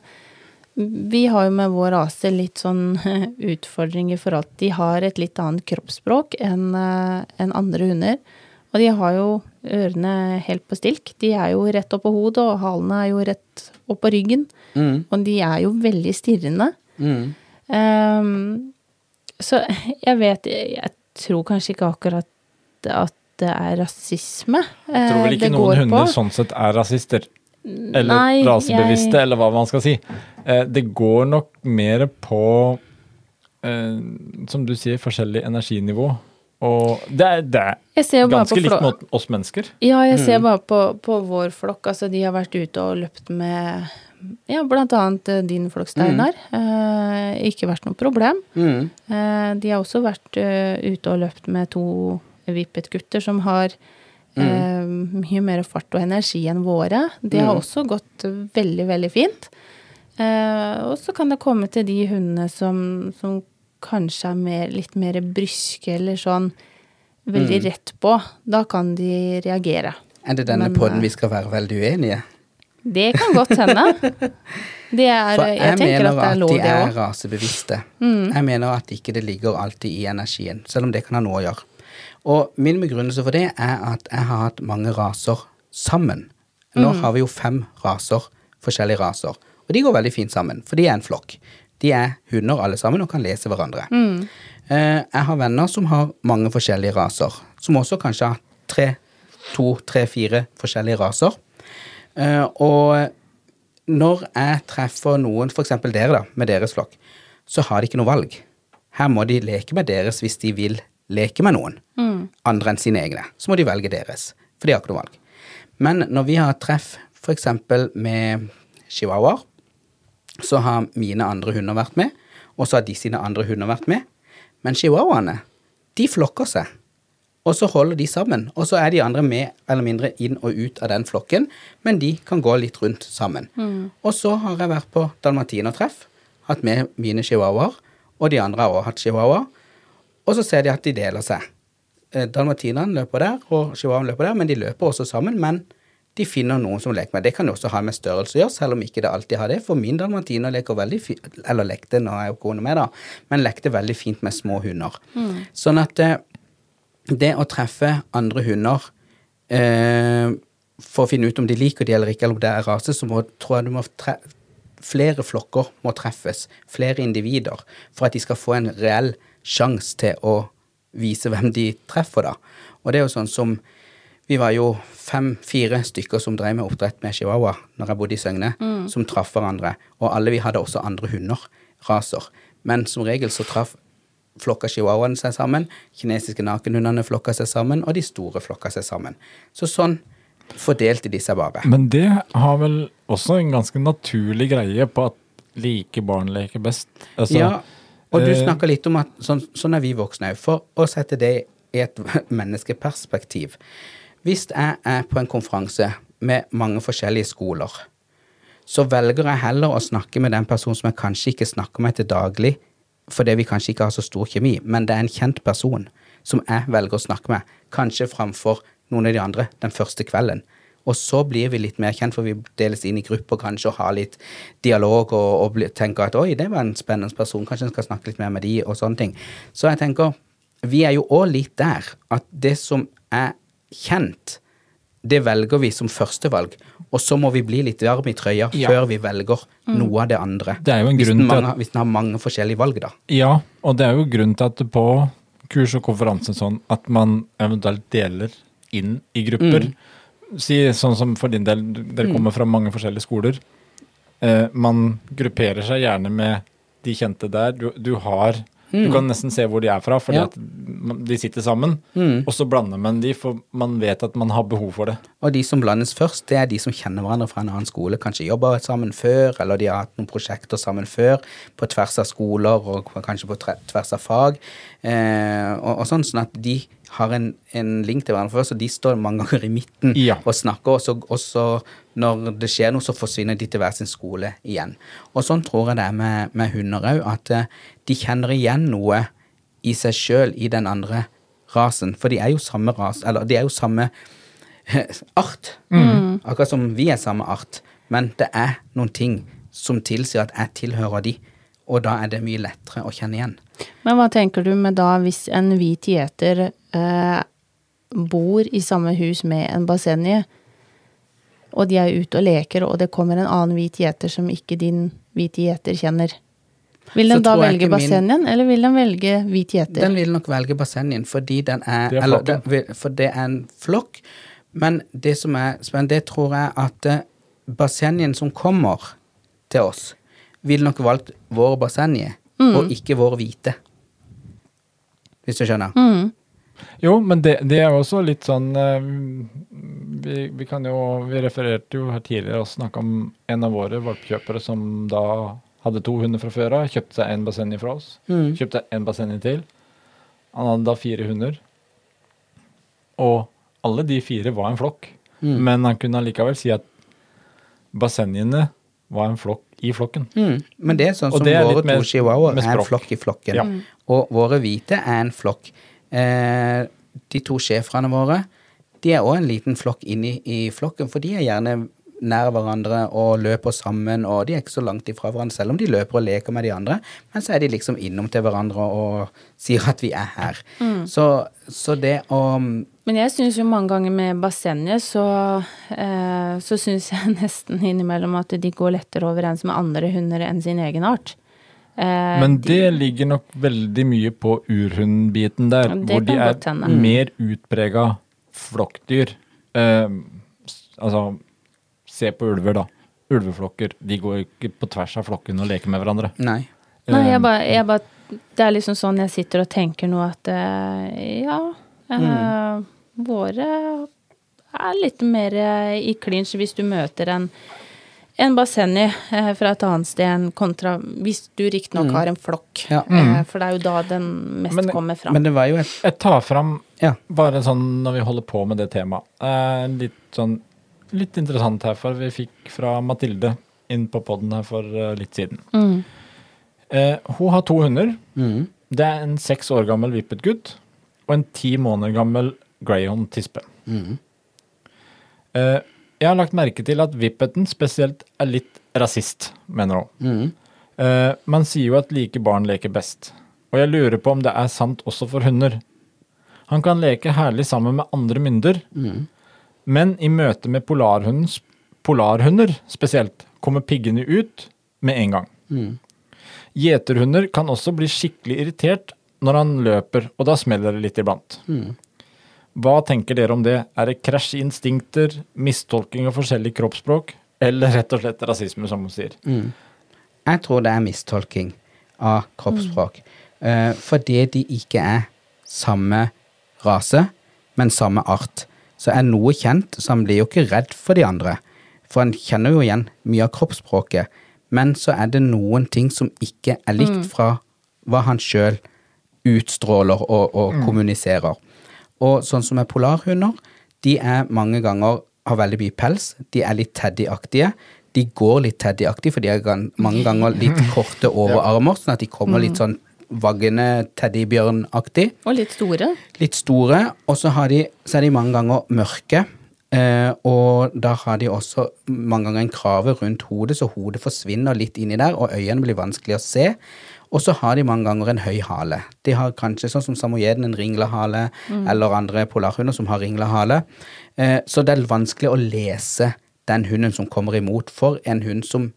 vi har jo med vår rase litt sånn utfordring i forhold til De har et litt annet kroppsspråk eh, enn andre hunder. Og de har jo ørene helt på stilk. De er jo rett oppå hodet, og halene er jo rett oppå ryggen. Mm. Og de er jo veldig stirrende. Mm. Um, så jeg vet Jeg tror kanskje ikke akkurat at det er rasisme Jeg tror vel eh, ikke noen hunder på. sånn sett er rasister. Eller Nei, rasebevisste, jeg- eller hva man skal si. Eh, det går nok mer på, eh, som du sier, forskjellig energinivå. Og det er, det er ganske likt mot oss mennesker. Ja, jeg ser bare på, på vår flokk. Altså, de har vært ute og løpt med ja, blant annet eh, din flokk, Steinar. Eh, ikke vært noe problem. Mm. Eh, de har også vært uh, ute og løpt med to vippet-gutter som har eh, mye mer fart og energi enn våre. Det har også gått veldig, veldig fint. Eh, og så kan det komme til de hundene som, som kanskje er mer, litt mer bryske eller sånn veldig Mm. rett på, da kan de reagere. Er det denne Men, podden eh, vi skal være veldig uenige? Det kan godt hende. Det er, For jeg, jeg, tenker mener at det at er lov, de er rasebevisste. rasebevisste. Jeg mener at ikke det ligger alltid i energien, selv om det kan ha noe å gjøre. Og min begrunnelse for det er at jeg har hatt mange raser sammen. Nå har vi jo fem raser, forskjellige raser, og de går veldig fint sammen, for de er en flokk. De er hunder alle sammen og kan lese hverandre. Eh, Jeg har venner som har mange forskjellige raser, som også kanskje har tre, to, tre, fire forskjellige raser. Eh, Og når jeg treffer noen, f.eks. dere, da, med deres flokk, så har de ikke noe valg. Her må de leke med deres hvis de vil leke med noen andre enn sine egne. Så må de velge deres, for de har ikke noe valg. Men når vi har treff f.eks. med chihuahuaer, så har mine andre hunder vært med, og så har de sine andre hunder vært med. Men chihuahuaene, de flokker seg. Og så holder de sammen. Og så er de andre med eller mindre inn og ut av den flokken, men de kan gå litt rundt sammen. Og så har jeg vært på dalmatinertreff, hatt med mine chihuahuaer, og de andre har også hatt chihuahua. Og så ser de at de deler seg. Eh, Dalmatineren løper der, og chihuahuaen løper der, men de løper også sammen. Men de finner noen som leker med. Det kan jo også ha med størrelse å gjøre, selv om ikke det alltid har det. For min dalmatiner leker veldig fint, eller lekte, nå er jo kone med, da, men lekte veldig fint med små hunder. Sånn at eh, det å treffe andre hunder eh, for å finne ut om de liker de eller ikke, eller om det er rase, så må, tror jeg du må tre flere flokker må treffes, flere individer, for at de skal få en reell sjanse til å vise hvem de treffer, da. Og det er jo sånn som Vi var jo fem-fire stykker som drev med oppdrett med chihuahua når jeg bodde i Søgne, som traff hverandre. Og alle vi hadde også andre hunder, raser. Men som regel så traff flokka chihuahuaene seg sammen, kinesiske nakenhundene flokka seg sammen, og de store flokka seg sammen. Så sånn fordelte de seg bare. Men det har vel også en ganske naturlig greie på at like barn leker best. Altså, ja, og du snakker snakka litt om at sånn, sånn er vi voksne òg. For å sette det i et menneskeperspektiv. Hvis jeg er på en konferanse med mange forskjellige skoler, så velger jeg heller å snakke med den personen som jeg kanskje ikke snakker med til daglig, fordi vi kanskje ikke har så stor kjemi, men det er en kjent person som jeg velger å snakke med, kanskje framfor noen av de andre den første kvelden. Og så blir vi litt mer kjent, for vi deles inn i grupper kanskje og har litt dialog og, og tenker at oi, det var en spennende person, kanskje en skal snakke litt mer med de, og sånne ting. Så jeg tenker, vi er jo òg litt der at det som er kjent, det velger vi som førstevalg, og så må vi bli litt varm i trøya Ja. før vi velger noe av det andre. Det er jo en hvis, grunn den til mange, hvis den har mange forskjellige valg, da. Ja, og det er jo grunnen til at på kurs og konferanse sånn at man eventuelt deler inn i grupper. Si sånn som for din del, dere kommer fra mange forskjellige skoler. Eh, man grupperer seg gjerne med de kjente der. Du, du har Du kan nesten se hvor de er fra, fordi Ja. at de sitter sammen. Og så blander man de, for man vet at man har behov for det. Og de som blandes først, det er de som kjenner hverandre fra en annen skole. Kanskje jobber sammen før, eller de har hatt noen prosjekter sammen før, på tvers av skoler og kanskje på tvers av fag. Eh, og, og sånn, sånn at de har en, en link til hverandre før, så de står mange ganger i midten Ja. og snakker, og så, og så når det skjer noe, så forsvinner de til hver sin skole igjen. Og sånn tror jeg det er med, med hunder òg, at eh, de kjenner igjen noe i seg sjøl i den andre rasen. For de er jo samme ras, eller de er jo samme art. Akkurat som vi er samme art. Men det er noen ting som tilsier at jeg tilhører de, og da er det mye lettere å kjenne igjen. Men hva tenker du med da hvis en hvit gjeter eh, bor i samme hus med en basenje, og de er ute og leker, og det kommer en annen hvit gjeter som ikke din hvite gjeter kjenner? Vil den da velge basenjen, min- eller vil den velge hvit gjeter? Den vil nok velge basenjen, fordi den er, Det er eller, den For det er en flokk. Men det som er spennende, det tror jeg at basenjen som kommer til oss, vil nok valgt vår bassenje, og ikke vår hvite. Hvis du skjønner? Jo, men det, det er jo også litt sånn eh, vi, vi kan jo Vi refererte jo her tidligere og snakka om en av våre valpkjøpere som da hadde to hunder fra før av. Kjøpte seg en basseng fra oss. Mm. Kjøpte en basseng til. Han hadde da fire hunder. Og alle de fire var en flokk. Mm. Men han kunne allikevel si at bassengene var en flokk i flokken. Mm. Men det er sånn som er våre to chihuahuaer er en flokk i flokken. Ja. Og våre hvite er en flokk. Eh, de to schæferne våre, de er òg en liten flokk inni i flokken, for de er gjerne nær hverandre og løper sammen, og de er ikke så langt ifra hverandre, selv om de løper og leker med de andre. Men så er de liksom innom til hverandre og sier at vi er her. Så, så det å Men jeg syns jo mange ganger med bassenget, så, eh, så syns jeg nesten innimellom at de går lettere overens med andre hunder enn sin egen art. Eh, Men det ligger nok veldig mye på urhundbiten der, hvor de er mer utprega flokkdyr. Eh, altså, se på ulver, da. Ulveflokker de går ikke på tvers av flokken og leker med hverandre. Nei. Nei, Eh, jeg bare, jeg bare Det er liksom sånn jeg sitter og tenker nå at eh, ja eh, Våre er litt mer eh, i clinch hvis du møter en en bassengi eh, fra et annet sted enn kontra hvis du riktignok har en flokk. Ja. Eh, for det er jo da den mest Men- kommer fram. Men det var jo et Jeg tar fram Ja. bare sånn når vi holder på med det temaet. Eh, litt sånn litt interessant her, for vi fikk fra Mathilde inn på poden her for eh, litt siden. Mm. Eh, hun har to hunder. mm, Det er en seks år gammel vippet gutt og en ti måneder gammel greyhound-tispe. mm, Eh, jeg har lagt merke til at vippeten spesielt er litt rasist, mener hun. mm, Eh, man sier jo at like barn leker best, og jeg lurer på om det er sant også for hunder. Han kan leke herlig sammen med andre mynder, mm, men i møte med polarhunder spesielt, kommer piggene ut med en gang. mm. Gjeterhunder kan også bli skikkelig irritert når han løper, og da smeller det litt iblant. Mm. Hva tenker dere om det? Er det krasj i instinkter, mistolking av forskjellig kroppsspråk, eller rett og slett rasisme, som hun sier? Mm. Jeg tror det er mistolking av kroppsspråk. Eh, fordi de ikke er samme rase, men samme art. Så er noe kjent, så han blir jo ikke redd for de andre. For han kjenner jo igjen mye av kroppsspråket. Men så er det noen ting som ikke er likt fra hva han sjøl utstråler og, og kommuniserer. Og sånn som er polarhunder, de er mange ganger har veldig mye pels. De er litt teddyaktige. De går litt teddyaktig, for de er mange ganger litt korte overarmer, sånn at de kommer litt sånn vaggende teddybjørnaktig. Og litt store. Litt store, og så, har de, så er de mange ganger mørke. Eh, og da har de også mange ganger en krave rundt hodet, så hodet forsvinner litt inni der, og øynene blir vanskelig å se. Og så har de mange ganger en høy hale. De har kanskje sånn som samojeden en ringlehale, eller andre polarhunder som har ringlehale. Eh, så det er vanskelig å lese den hunden som kommer imot, for en hund som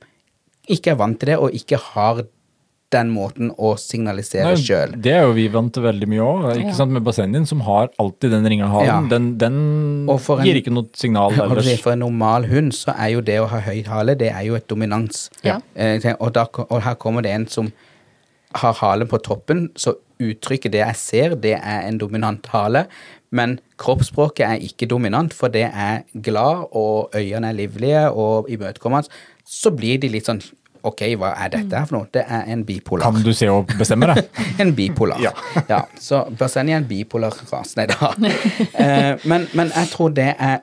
ikke er vant til det, og ikke har den måten å signalisere sjøl. Det er jo vi vant til veldig mye òg, ikke Ja. sant, med bassengen din, som har alltid den ringelhalen. Ja. Den, den en- gir ikke noe signal ellers. For en normal hund så er jo det å ha høy hale, det er jo et dominans. Ja. Eh, og, da, og her kommer det en som har halen på toppen, så uttrykket det jeg ser, det er en dominant hale. Men kroppsspråket er ikke dominant, for det er glad, og øynene er livlige og imøtekommende. Så blir de litt sånn Ok, hva er dette her for noe? Det er en bipolar. Kan du se og bestemme det? En bipolar. Ja. ja. Så Bersenni er en bipolar rase. Nei da. Eh, men, men jeg tror det er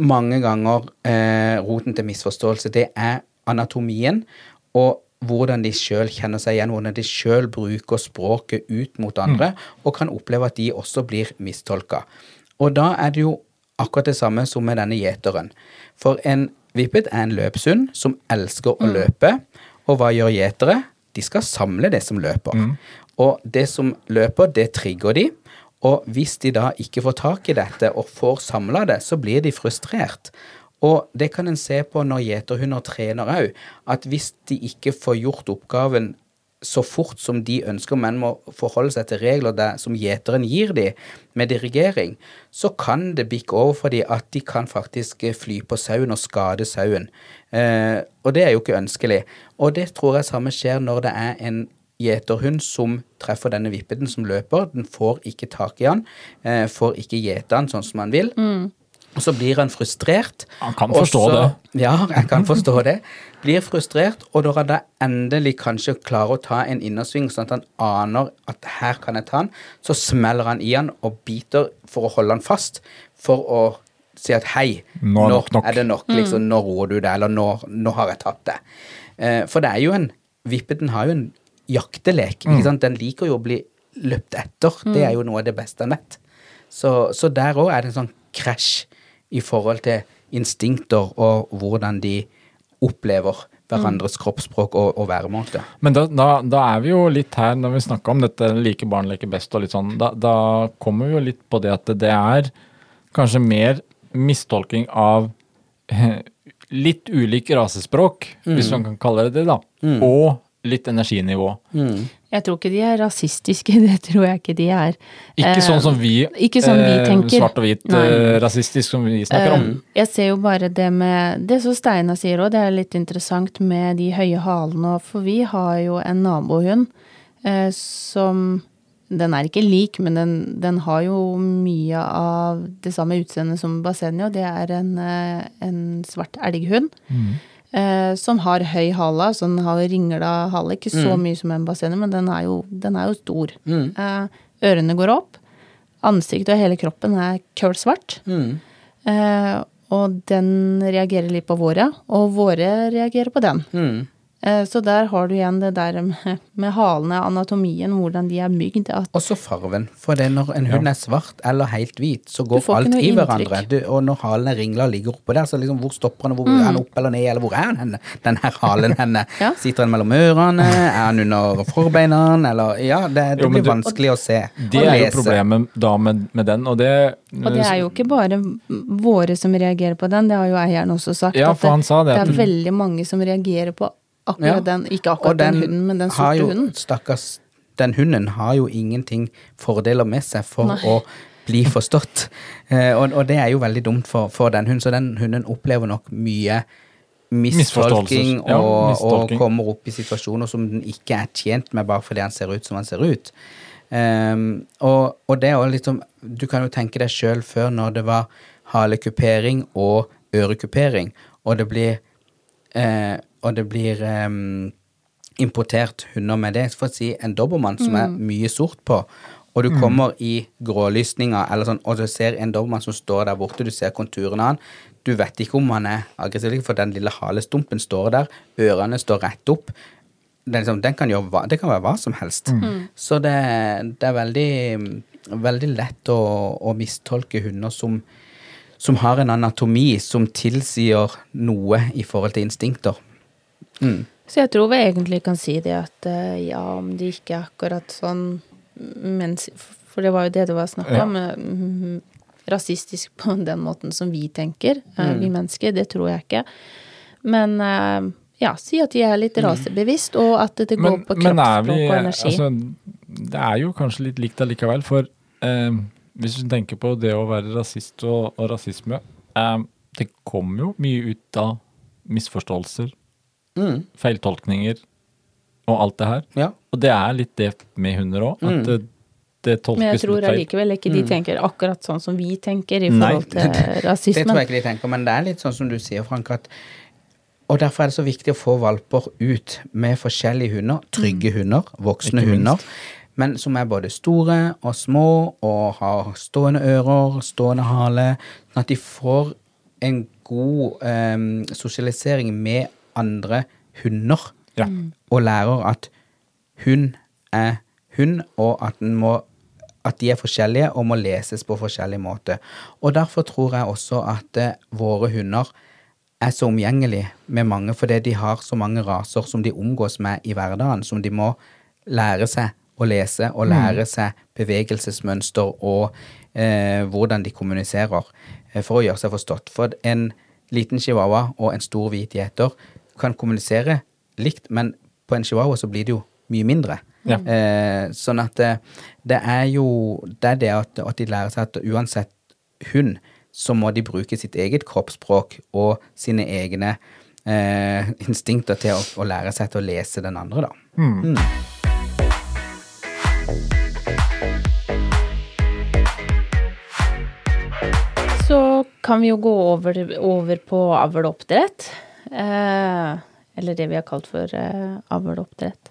mange ganger eh, roten til misforståelse. Det er anatomien og hvordan de sjøl kjenner seg igjen, hvordan de sjøl bruker språket ut mot andre, og kan oppleve at de også blir mistolka. Og da er det jo akkurat det samme som med denne gjeteren. For en vippet er en løpshund som elsker å løpe. Og hva gjør gjetere? De skal samle det som løper. Og det som løper, det trigger de. Og hvis de da ikke får tak i dette og får samla det, så blir de frustrert. Og det kan en se på når gjeterhunder trener òg, at hvis de ikke får gjort oppgaven så fort som de ønsker, men må forholde seg til regler der, som gjeteren gir dem med dirigering, så kan det bikke over for dem at de kan faktisk eh, fly på sauen og skade sauen. Eh, og det er jo ikke ønskelig. Og det tror jeg samme skjer når det er en gjeterhund som treffer denne vippeten som løper. Den får ikke tak i han, eh, får ikke gjete han sånn som han vil. Og så blir han frustrert. Han kan forstå så- det. Ja, jeg kan forstå det. Blir frustrert, og når han da endelig kanskje klarer å ta en innersving, sånn at han aner at her kan jeg ta han, så smeller han i han og biter for å holde han fast, for å si at hei, Nå er nok nok. er det nok, liksom, nå roer du deg, eller nå, nå har jeg tatt det. Eh, for det er jo en, vippeten har jo en jaktelek, Mm. ikke sant? Den liker jo å bli løpt etter, det er jo noe av det beste han vet. Så, så der òg er det en sånn krasj i forhold til instinkter og hvordan de opplever hverandres kroppsspråk og, og væremåte. Men da, da, da er vi jo litt her, når vi snakker om dette like barn leker best og litt sånn, da, da kommer vi jo litt på det at det er kanskje mer mistolking av litt ulik rasespråk, hvis man kan kalle det det, da, og litt energinivå. Jeg tror ikke de er rasistiske, det tror jeg ikke de er. Ikke Eh, sånn som vi, ikke sånn vi eh, tenker. svart og hvit, Nei. eh, rasistisk som vi snakker om. Jeg ser jo bare det med Det som Steinar sier òg, det er litt interessant med de høye halene. og For vi har jo en nabohund eh, som Den er ikke lik, men den, den har jo mye av det samme utseendet som Basenio. Det er en, en svart elghund. Eh, som har høy hale, så den har ringla hale. Ikke så mye som en bassenger, men den er jo, den er jo stor. Eh, ørene går opp. Ansiktet og hele kroppen er kølsvart. Eh, og den reagerer litt på våre, og våre reagerer på den. Eh, så der har du igjen det der med, med halene, anatomien, hvordan de er bygd. Også farven. For det når en hund er svart eller helt hvit, så går alt i inntrykk. hverandre. Du, og når halene ringler og ligger oppå der, så liksom hvor stopper han, hvor er han opp eller ned, eller hvor er han henne? Den her halen henne. Ja. Sitter han mellom ørene, er han under forbeina, eller Ja, det, det Jo, blir du- vanskelig å se. Det er jo problemet da med, med den, og det Og det er jo ikke bare våre som reagerer på den, det har jo eieren også sagt. Ja, at for han sa det, det er veldig mange som reagerer på akkurat Ja. den, ikke akkurat den, hunden, men den sorte jo, hunden. Stakkars Den hunden har jo ingenting fordeler med seg for Nei. å bli forstått. Eh, og, og det er jo veldig dumt for, for den hunden, så den hunden opplever nok mye Misforståelser. Ja, og, og kommer opp i situasjoner som den ikke er tjent med bare fordi han ser ut som han ser ut. Um, og, og det er liksom Du kan jo tenke deg sjøl før når det var halekupering og ørekupering, og det blir eh, og det blir um, importert hunder med det. For å si en dobbermann som er mye sort på, og du kommer i grålysninga, eller sånn, og du ser en dobbermann som står der borte, du ser konturene av han, du vet ikke om han er aggressiv, for den lille halestumpen står der, ørene står rett opp. Det, er liksom, den kan gjøre hva, det kan være hva som helst. Så det, det er veldig, veldig lett å, å mistolke hunder som, som har en anatomi som tilsier noe i forhold til instinkter. Mm. Så jeg tror vi egentlig kan si det at eh, ja, om det ikke er akkurat sånn mens, For det var jo det det var snakk om. Ja. mm, rasistisk på den måten som vi tenker, eh, Mm. vi mennesker. Det tror jeg ikke. Men eh, ja, si at de er litt rasebevisst, og at det går men, på kroppsspråk og energi. altså, Det er jo kanskje litt likt allikevel, for eh, hvis du tenker på det å være rasist og, og rasisme eh, Det kommer jo mye ut av misforståelser, Mm. feiltolkninger og alt det her. Ja. Og det er litt det med hunder òg, at det, det tolkes Men jeg tror allikevel ikke de tenker akkurat sånn som vi tenker i Nei, forhold til Det tror rasismen. jeg ikke de tenker, men det er litt sånn som du sier, Frank, at Og derfor er det så viktig å få valper ut med forskjellige hunder. Trygge hunder, voksne Ikke minst. hunder. Men som er både store og små og har stående ører, stående hale. Sånn at de får en god em, sosialisering med andre hunder. Ja. Og lærer at hun er hun, og at, den må, at de er forskjellige og må leses på forskjellig måte. Og derfor tror jeg også at eh, våre hunder er så omgjengelige med mange fordi de har så mange raser som de omgås med i hverdagen, som de må lære seg å lese og lære seg bevegelsesmønster og eh, hvordan de kommuniserer eh, for å gjøre seg forstått. For en liten chihuahua og en stor hvit gjeter kan kommunisere likt, men på en chihuahua så blir det jo mye mindre. Ja. Eh, sånn at det, det er jo det er det at, at de lærer seg at uansett hund, så må de bruke sitt eget kroppsspråk og sine egne eh, instinkter til å, å lære seg til å lese den andre, da. Mm. Så kan vi jo gå over, over på avl og oppdrett. Eh, eller det vi har kalt for eh, avl og oppdrett.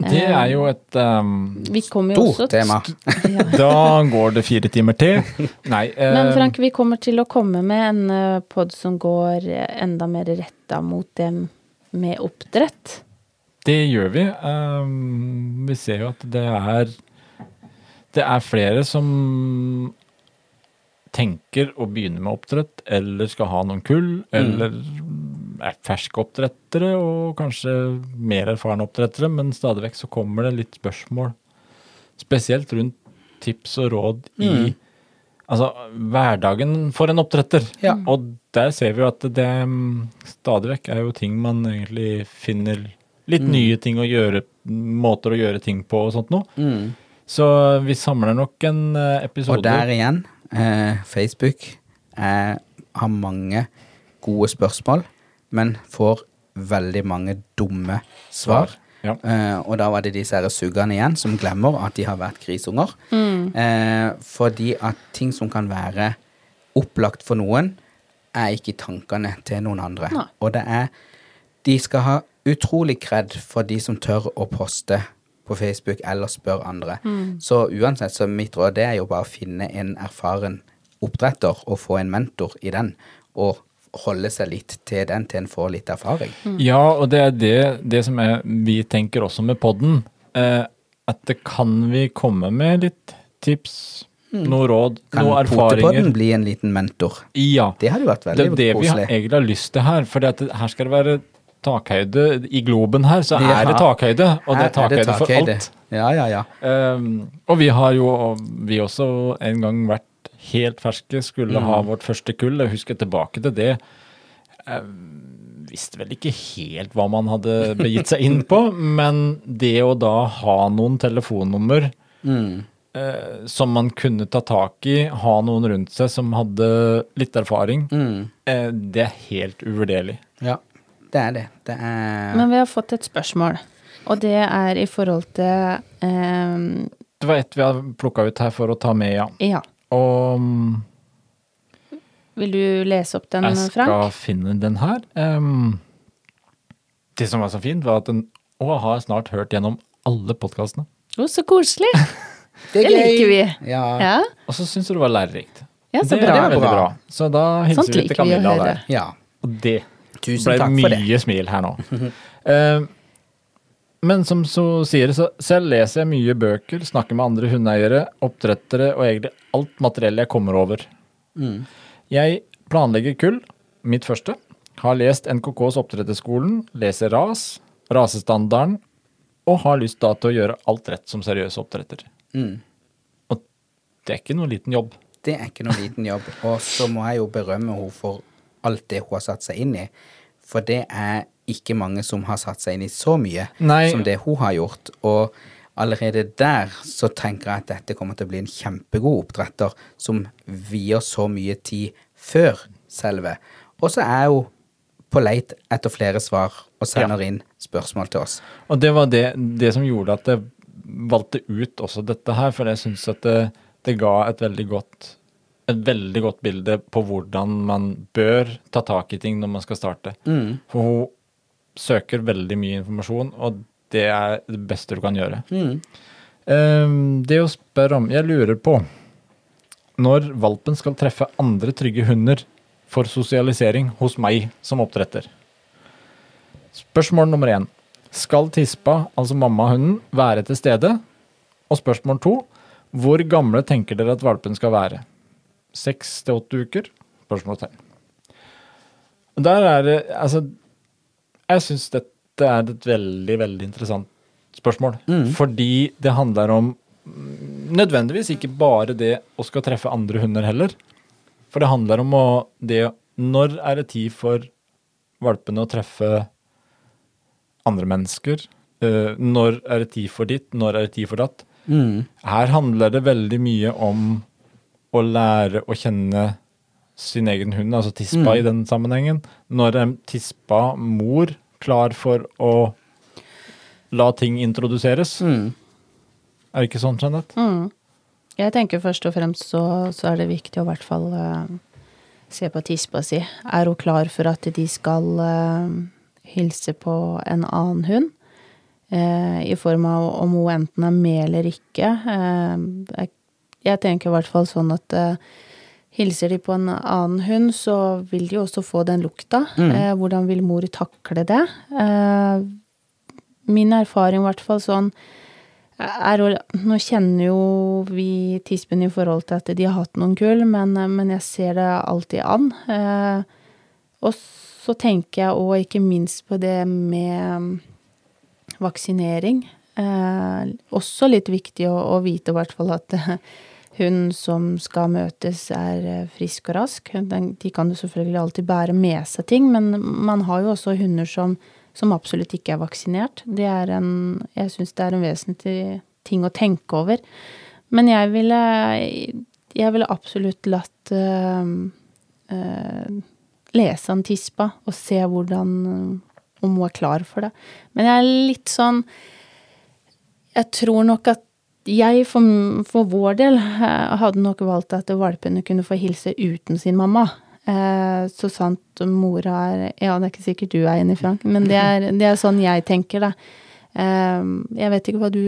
Det er jo et um, jo Stort tema. Ja. Da går det fire timer til. Nei. Uh, Men Frank, vi kommer til å komme med en pod som går eh, enda mer retta mot dem med oppdrett. Det gjør vi. Um, vi ser jo at det er Det er flere som tenker å begynne med oppdrett, eller skal ha noen kull, eller er ferske oppdrettere, og kanskje mer erfarne oppdrettere, men stadig vekk så kommer det litt spørsmål, spesielt rundt tips og råd i altså, hverdagen for en oppdretter. Ja. Og der ser vi jo at det mm, stadig vekk er jo ting man egentlig finner litt nye ting å gjøre, måter å gjøre ting på og sånt noe. Mm. Så vi samler nok en eh, episode. Og der igjen, eh, Facebook eh, har mange gode spørsmål, men får veldig mange dumme svar. Ja. Eh, og da var det disse her suggene igjen som glemmer at de har vært grisunger. Eh, fordi at ting som kan være opplagt for noen, er ikke i tankene til noen andre. Nei. Og det er De skal ha utrolig kred for de som tør å poste på Facebook eller spørre andre. Så uansett, så mitt råd det er jo bare å finne en erfaren oppdretter og få en mentor i den, og holde seg litt til den til en får litt erfaring. Ja, og det er det, det som er, vi tenker også med podden. Eh, at det kan vi komme med litt tips, noe råd, Kan noe erfaringer. Potepodden bli en liten mentor? Ja. Det hadde jo vært veldig koselig. det vi det koselig. egentlig har lyst til her. For her skal det være takhøyde. I Globen her så Ja. er det takhøyde, og det er takhøyde for alt. Ja, ja, ja. Um, og vi har jo vi også en gang vært helt ferske, skulle Mm. ha vårt første kull. Jeg husker tilbake til det. Jeg visste vel ikke helt hva man hadde begitt seg inn på, men det å da ha noen telefonnummer Mm. eh, som man kunne ta tak i, ha noen rundt seg som hadde litt erfaring, Mm. eh, det er helt uvurderlig. Ja, det er det. Det er Men vi har fått et spørsmål, og det er i forhold til eh, Det var ett vi har plukka ut her for å ta med, ja. Ja. Og mm, Vil du lese opp den, Frank? Jeg skal Frank? finne den her. Um, det som var så fint, var at den Å, har snart hørt gjennom alle podkastene. Å, så koselig! det, det liker vi. Ja. Ja, Og så syns du det var lærerikt. ja så det, bra. det er veldig bra. Så da hilser Sånt vi til Camilla der. ja. Og det Tusen ble takk for det. mye smil her nå. Eh, men som så sier, så selv leser jeg mye bøker, snakker med andre hundeeiere, oppdrettere og egentlig alt materiell jeg kommer over. Mm. Jeg planlegger kull, mitt første. Har lest NKKs oppdretterskolen, leser ras, rasestandarden, og har lyst da til å gjøre alt rett som seriøs oppdretter. Mm. Og det er ikke noe liten jobb. Det er ikke noen liten jobb. Og så må jeg jo berømme henne for alt det hun har satt seg inn i. For det er ikke mange som har satt seg inn i så mye Nei. som det hun har gjort. Og allerede der så tenker jeg at dette kommer til å bli en kjempegod oppdretter som vier så mye tid før selve. Og så er hun på leit etter flere svar og sender inn spørsmål til oss. Og det var det, det som gjorde at jeg valgte ut også dette her, for jeg syns at det, det ga et veldig godt et veldig godt bilde på hvordan man bør ta tak i ting når man skal starte. Mm. For hun søker veldig mye informasjon, og det er det beste du kan gjøre. Mm. Ehm, det å spørre om Jeg lurer på når valpen skal treffe andre trygge hunder for sosialisering hos meg som oppdretter. Spørsmål nummer én. Skal tispa, altså mammahunden, være til stede? Og spørsmål to. Hvor gamle tenker dere at valpen skal være? Seks til åtte uker? Spørsmålstegn. Og Der er det Altså, jeg syns dette er et veldig, veldig interessant spørsmål. Fordi det handler om mm, nødvendigvis ikke bare det å skal treffe andre hunder heller. For det handler om å det Når er det tid for valpene å treffe andre mennesker? Eh, når er det tid for ditt? Når er det tid for datt? Mm. Her handler det veldig mye om å lære å kjenne sin egen hund, altså tispa i den sammenhengen. Når en tispa mor klar for å la ting introduseres? Mm. Er det ikke sånn, Jeanette? Mm. Jeg tenker først og fremst så, så er det viktig å i hvert fall uh, se på tispa si. Er hun klar for at de skal uh, hilse på en annen hund? Uh, I form av om hun enten er med eller ikke. Jeg, tenker i hvert fall sånn at hilser de på en annen hund, så vil de også få den lukta. Eh, hvordan vil mor takle det? Eh, min erfaring i hvert fall sånn er, nå kjenner jo vi tispen i forhold til at de har hatt noen kull, men, men jeg ser det alltid an. Eh, og så tenker jeg òg ikke minst på det med vaksinering. Eh, også litt viktig å, å vite i hvert fall at hun som skal møtes, er eh, frisk og rask. De kan jo selvfølgelig alltid bære med seg ting, men man har jo også hunder som, som absolutt ikke er vaksinert. Det er en, jeg syns det er en vesentlig ting å tenke over. Men jeg ville, jeg ville absolutt latt eh, eh, lese en tispa og se hvordan om hun er klar for det. Men jeg er litt sånn Jeg tror nok at jeg for, for vår del eh, hadde nok valgt at valpene kunne få hilse uten sin mamma. Eh, så sant mora er Ja, det er ikke sikkert du er enig, Frank, men det er, det er sånn jeg tenker, da. Eh, jeg vet ikke hva du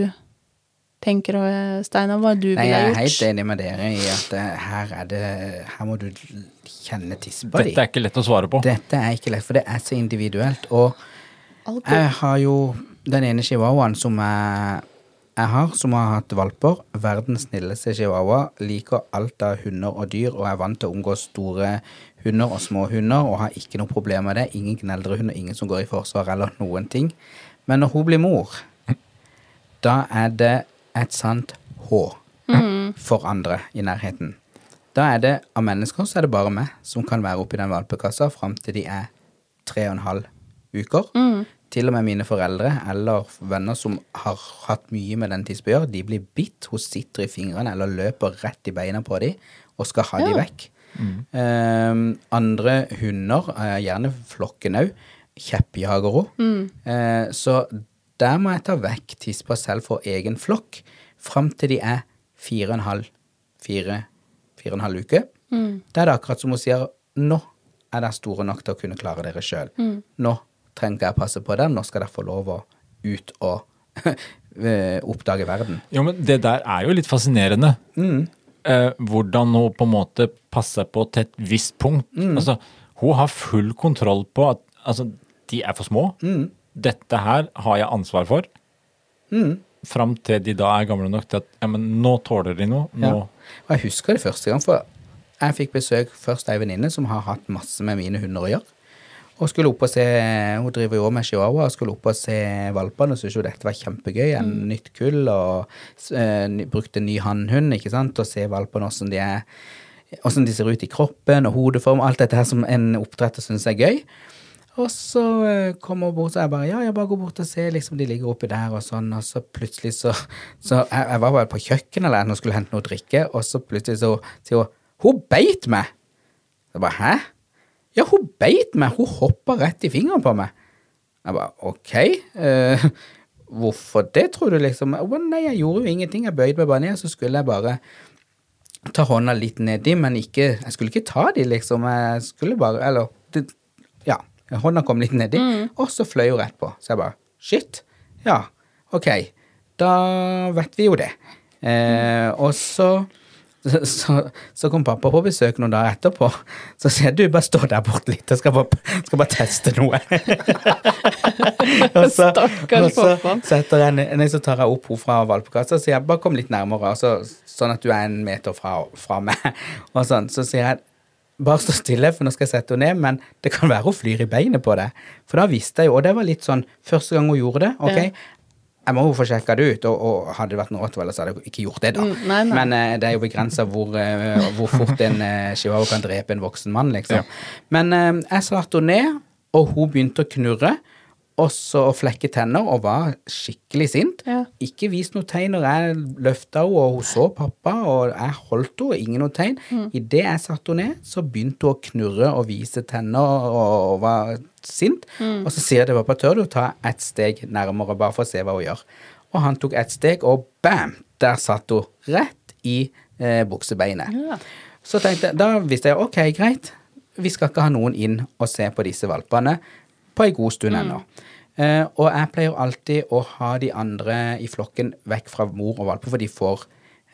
tenker, Steinar, hva du Nei, ville jeg er helt enig med dere i at eh, her er det Her må du kjenne tispa di. Dette er ikke lett å svare på. Dette er ikke lett, for det er så individuelt. Og Alkohol. jeg har jo den ene chihuahuaen som jeg, jeg har, som har hatt valper. Verdens snilleste chihuahua. Liker alt av hunder og dyr, og er vant til å omgå store hunder og små hunder, og har ikke noe problem med det. Ingen gneldrehunder, ingen som går i forsvar eller noen ting. Men når hun blir mor, da er det et sant H for andre i nærheten. Da er det av mennesker så er det bare meg som kan være oppi den valpekassa fram til de er tre og en halv uker. Til og med mine foreldre eller venner som har hatt mye med den tispa å gjøre, de blir bitt, hun sitter i fingrene eller løper rett i beina på dem og skal ha ja. dem vekk. Ehm, andre hunder, eh, gjerne flokken òg, kjeppjager hun. Eh, så der må jeg ta vekk tispa selv for egen flokk fram til de er fire og en halv, fire, fire og en halv uke. Da er det akkurat som hun sier nå er dere store nok til å kunne klare dere sjøl. Nå trenger jeg passe på dem, nå skal dere få lov å ut og eh, oppdage verden. Jo, men det der er jo litt fascinerende. Mm. Eh, hvordan hun på en måte passer på til et visst punkt. Mm. Altså, hun har full kontroll på at altså, de er for små. Mm. Dette her har jeg ansvar for. Mm. Fram til de da er gamle nok til at ja, men nå tåler de noe. Nå. Ja. Og jeg husker det første gang, for jeg fikk besøk først av ei venninne som har hatt masse med mine hunder å gjøre. Og skulle opp og se, Hun driver jo med chihuahua og skulle opp og se valpene og syntes jo dette var kjempegøy. En nytt kull og uh, brukte ny hannhund, ikke sant, og se valpene åssen de er Åssen de ser ut i kroppen og hodeform, alt dette her som en oppdretter syns er gøy. Og så eh, kommer hun bort, så jeg bare Ja, jeg bare går bort og ser, liksom, de ligger oppi der og sånn, og så plutselig så Så jeg, jeg var bare på kjøkkenet eller noe, skulle hente noe å drikke, og så plutselig så sier hun Hun beit meg! Jeg bare Hæ? Ja, hun beit meg! Hun hoppa rett i fingeren på meg. Jeg bare OK. uh, hvorfor det, tror du, liksom? Å Nei, jeg gjorde jo ingenting. Jeg bøyde meg bare ned, så skulle jeg bare ta hånda litt nedi, men ikke Jeg skulle ikke ta de, liksom. Jeg skulle bare Eller det, Ja. Hånda kom litt nedi, og så fløy hun rett på. Så jeg bare Shit. Ja, ok. Da vet vi jo det. Eh, og så så, så, så kom pappa på besøk noen dager etterpå. Så sier jeg du, bare stå der borte litt, jeg skal bare, skal bare teste noe. og så, Stakkars så pappa. nei, så tar jeg opp henne fra valpekassa og sier jeg, bare kom litt nærmere, så, sånn at du er en meter fra, fra meg. Og sånn, så sier jeg bare stå stille, for nå skal jeg sette henne ned, men det kan være hun flyr i beinet på deg. For da visste jeg jo, og det var litt sånn første gang hun gjorde det, ok. Jeg må jo få sjekka det ut, og, og hadde det vært en rottweiler, så hadde jeg ikke gjort det, da. Mm, nei, nei. Men uh, det er jo begrensa hvor, uh, hvor fort en uh, chihuahua kan drepe en voksen mann, liksom. Men eh, jeg satte henne ned, og hun begynte å knurre. Og så å flekke tenner, og var skikkelig sint. Ja. Ikke vist noe tegn når jeg løfta henne, og hun så pappa, og jeg holdt henne, ingen noe tegn. Mm. Idet jeg satte henne ned, så begynte hun å knurre og vise tenner og, og var sint. Mm. Og så sier jeg til pappa, tør du ta ett steg nærmere, bare for å se hva hun gjør. Og han tok ett steg, og bam! Der satt hun rett i eh, buksebeinet. Ja. Så tenkte jeg, da visste jeg ok, greit, vi skal ikke ha noen inn og se på disse valpene på en god stund ennå. Eh, og jeg pleier alltid å ha de andre i flokken vekk fra mor og valper, for de får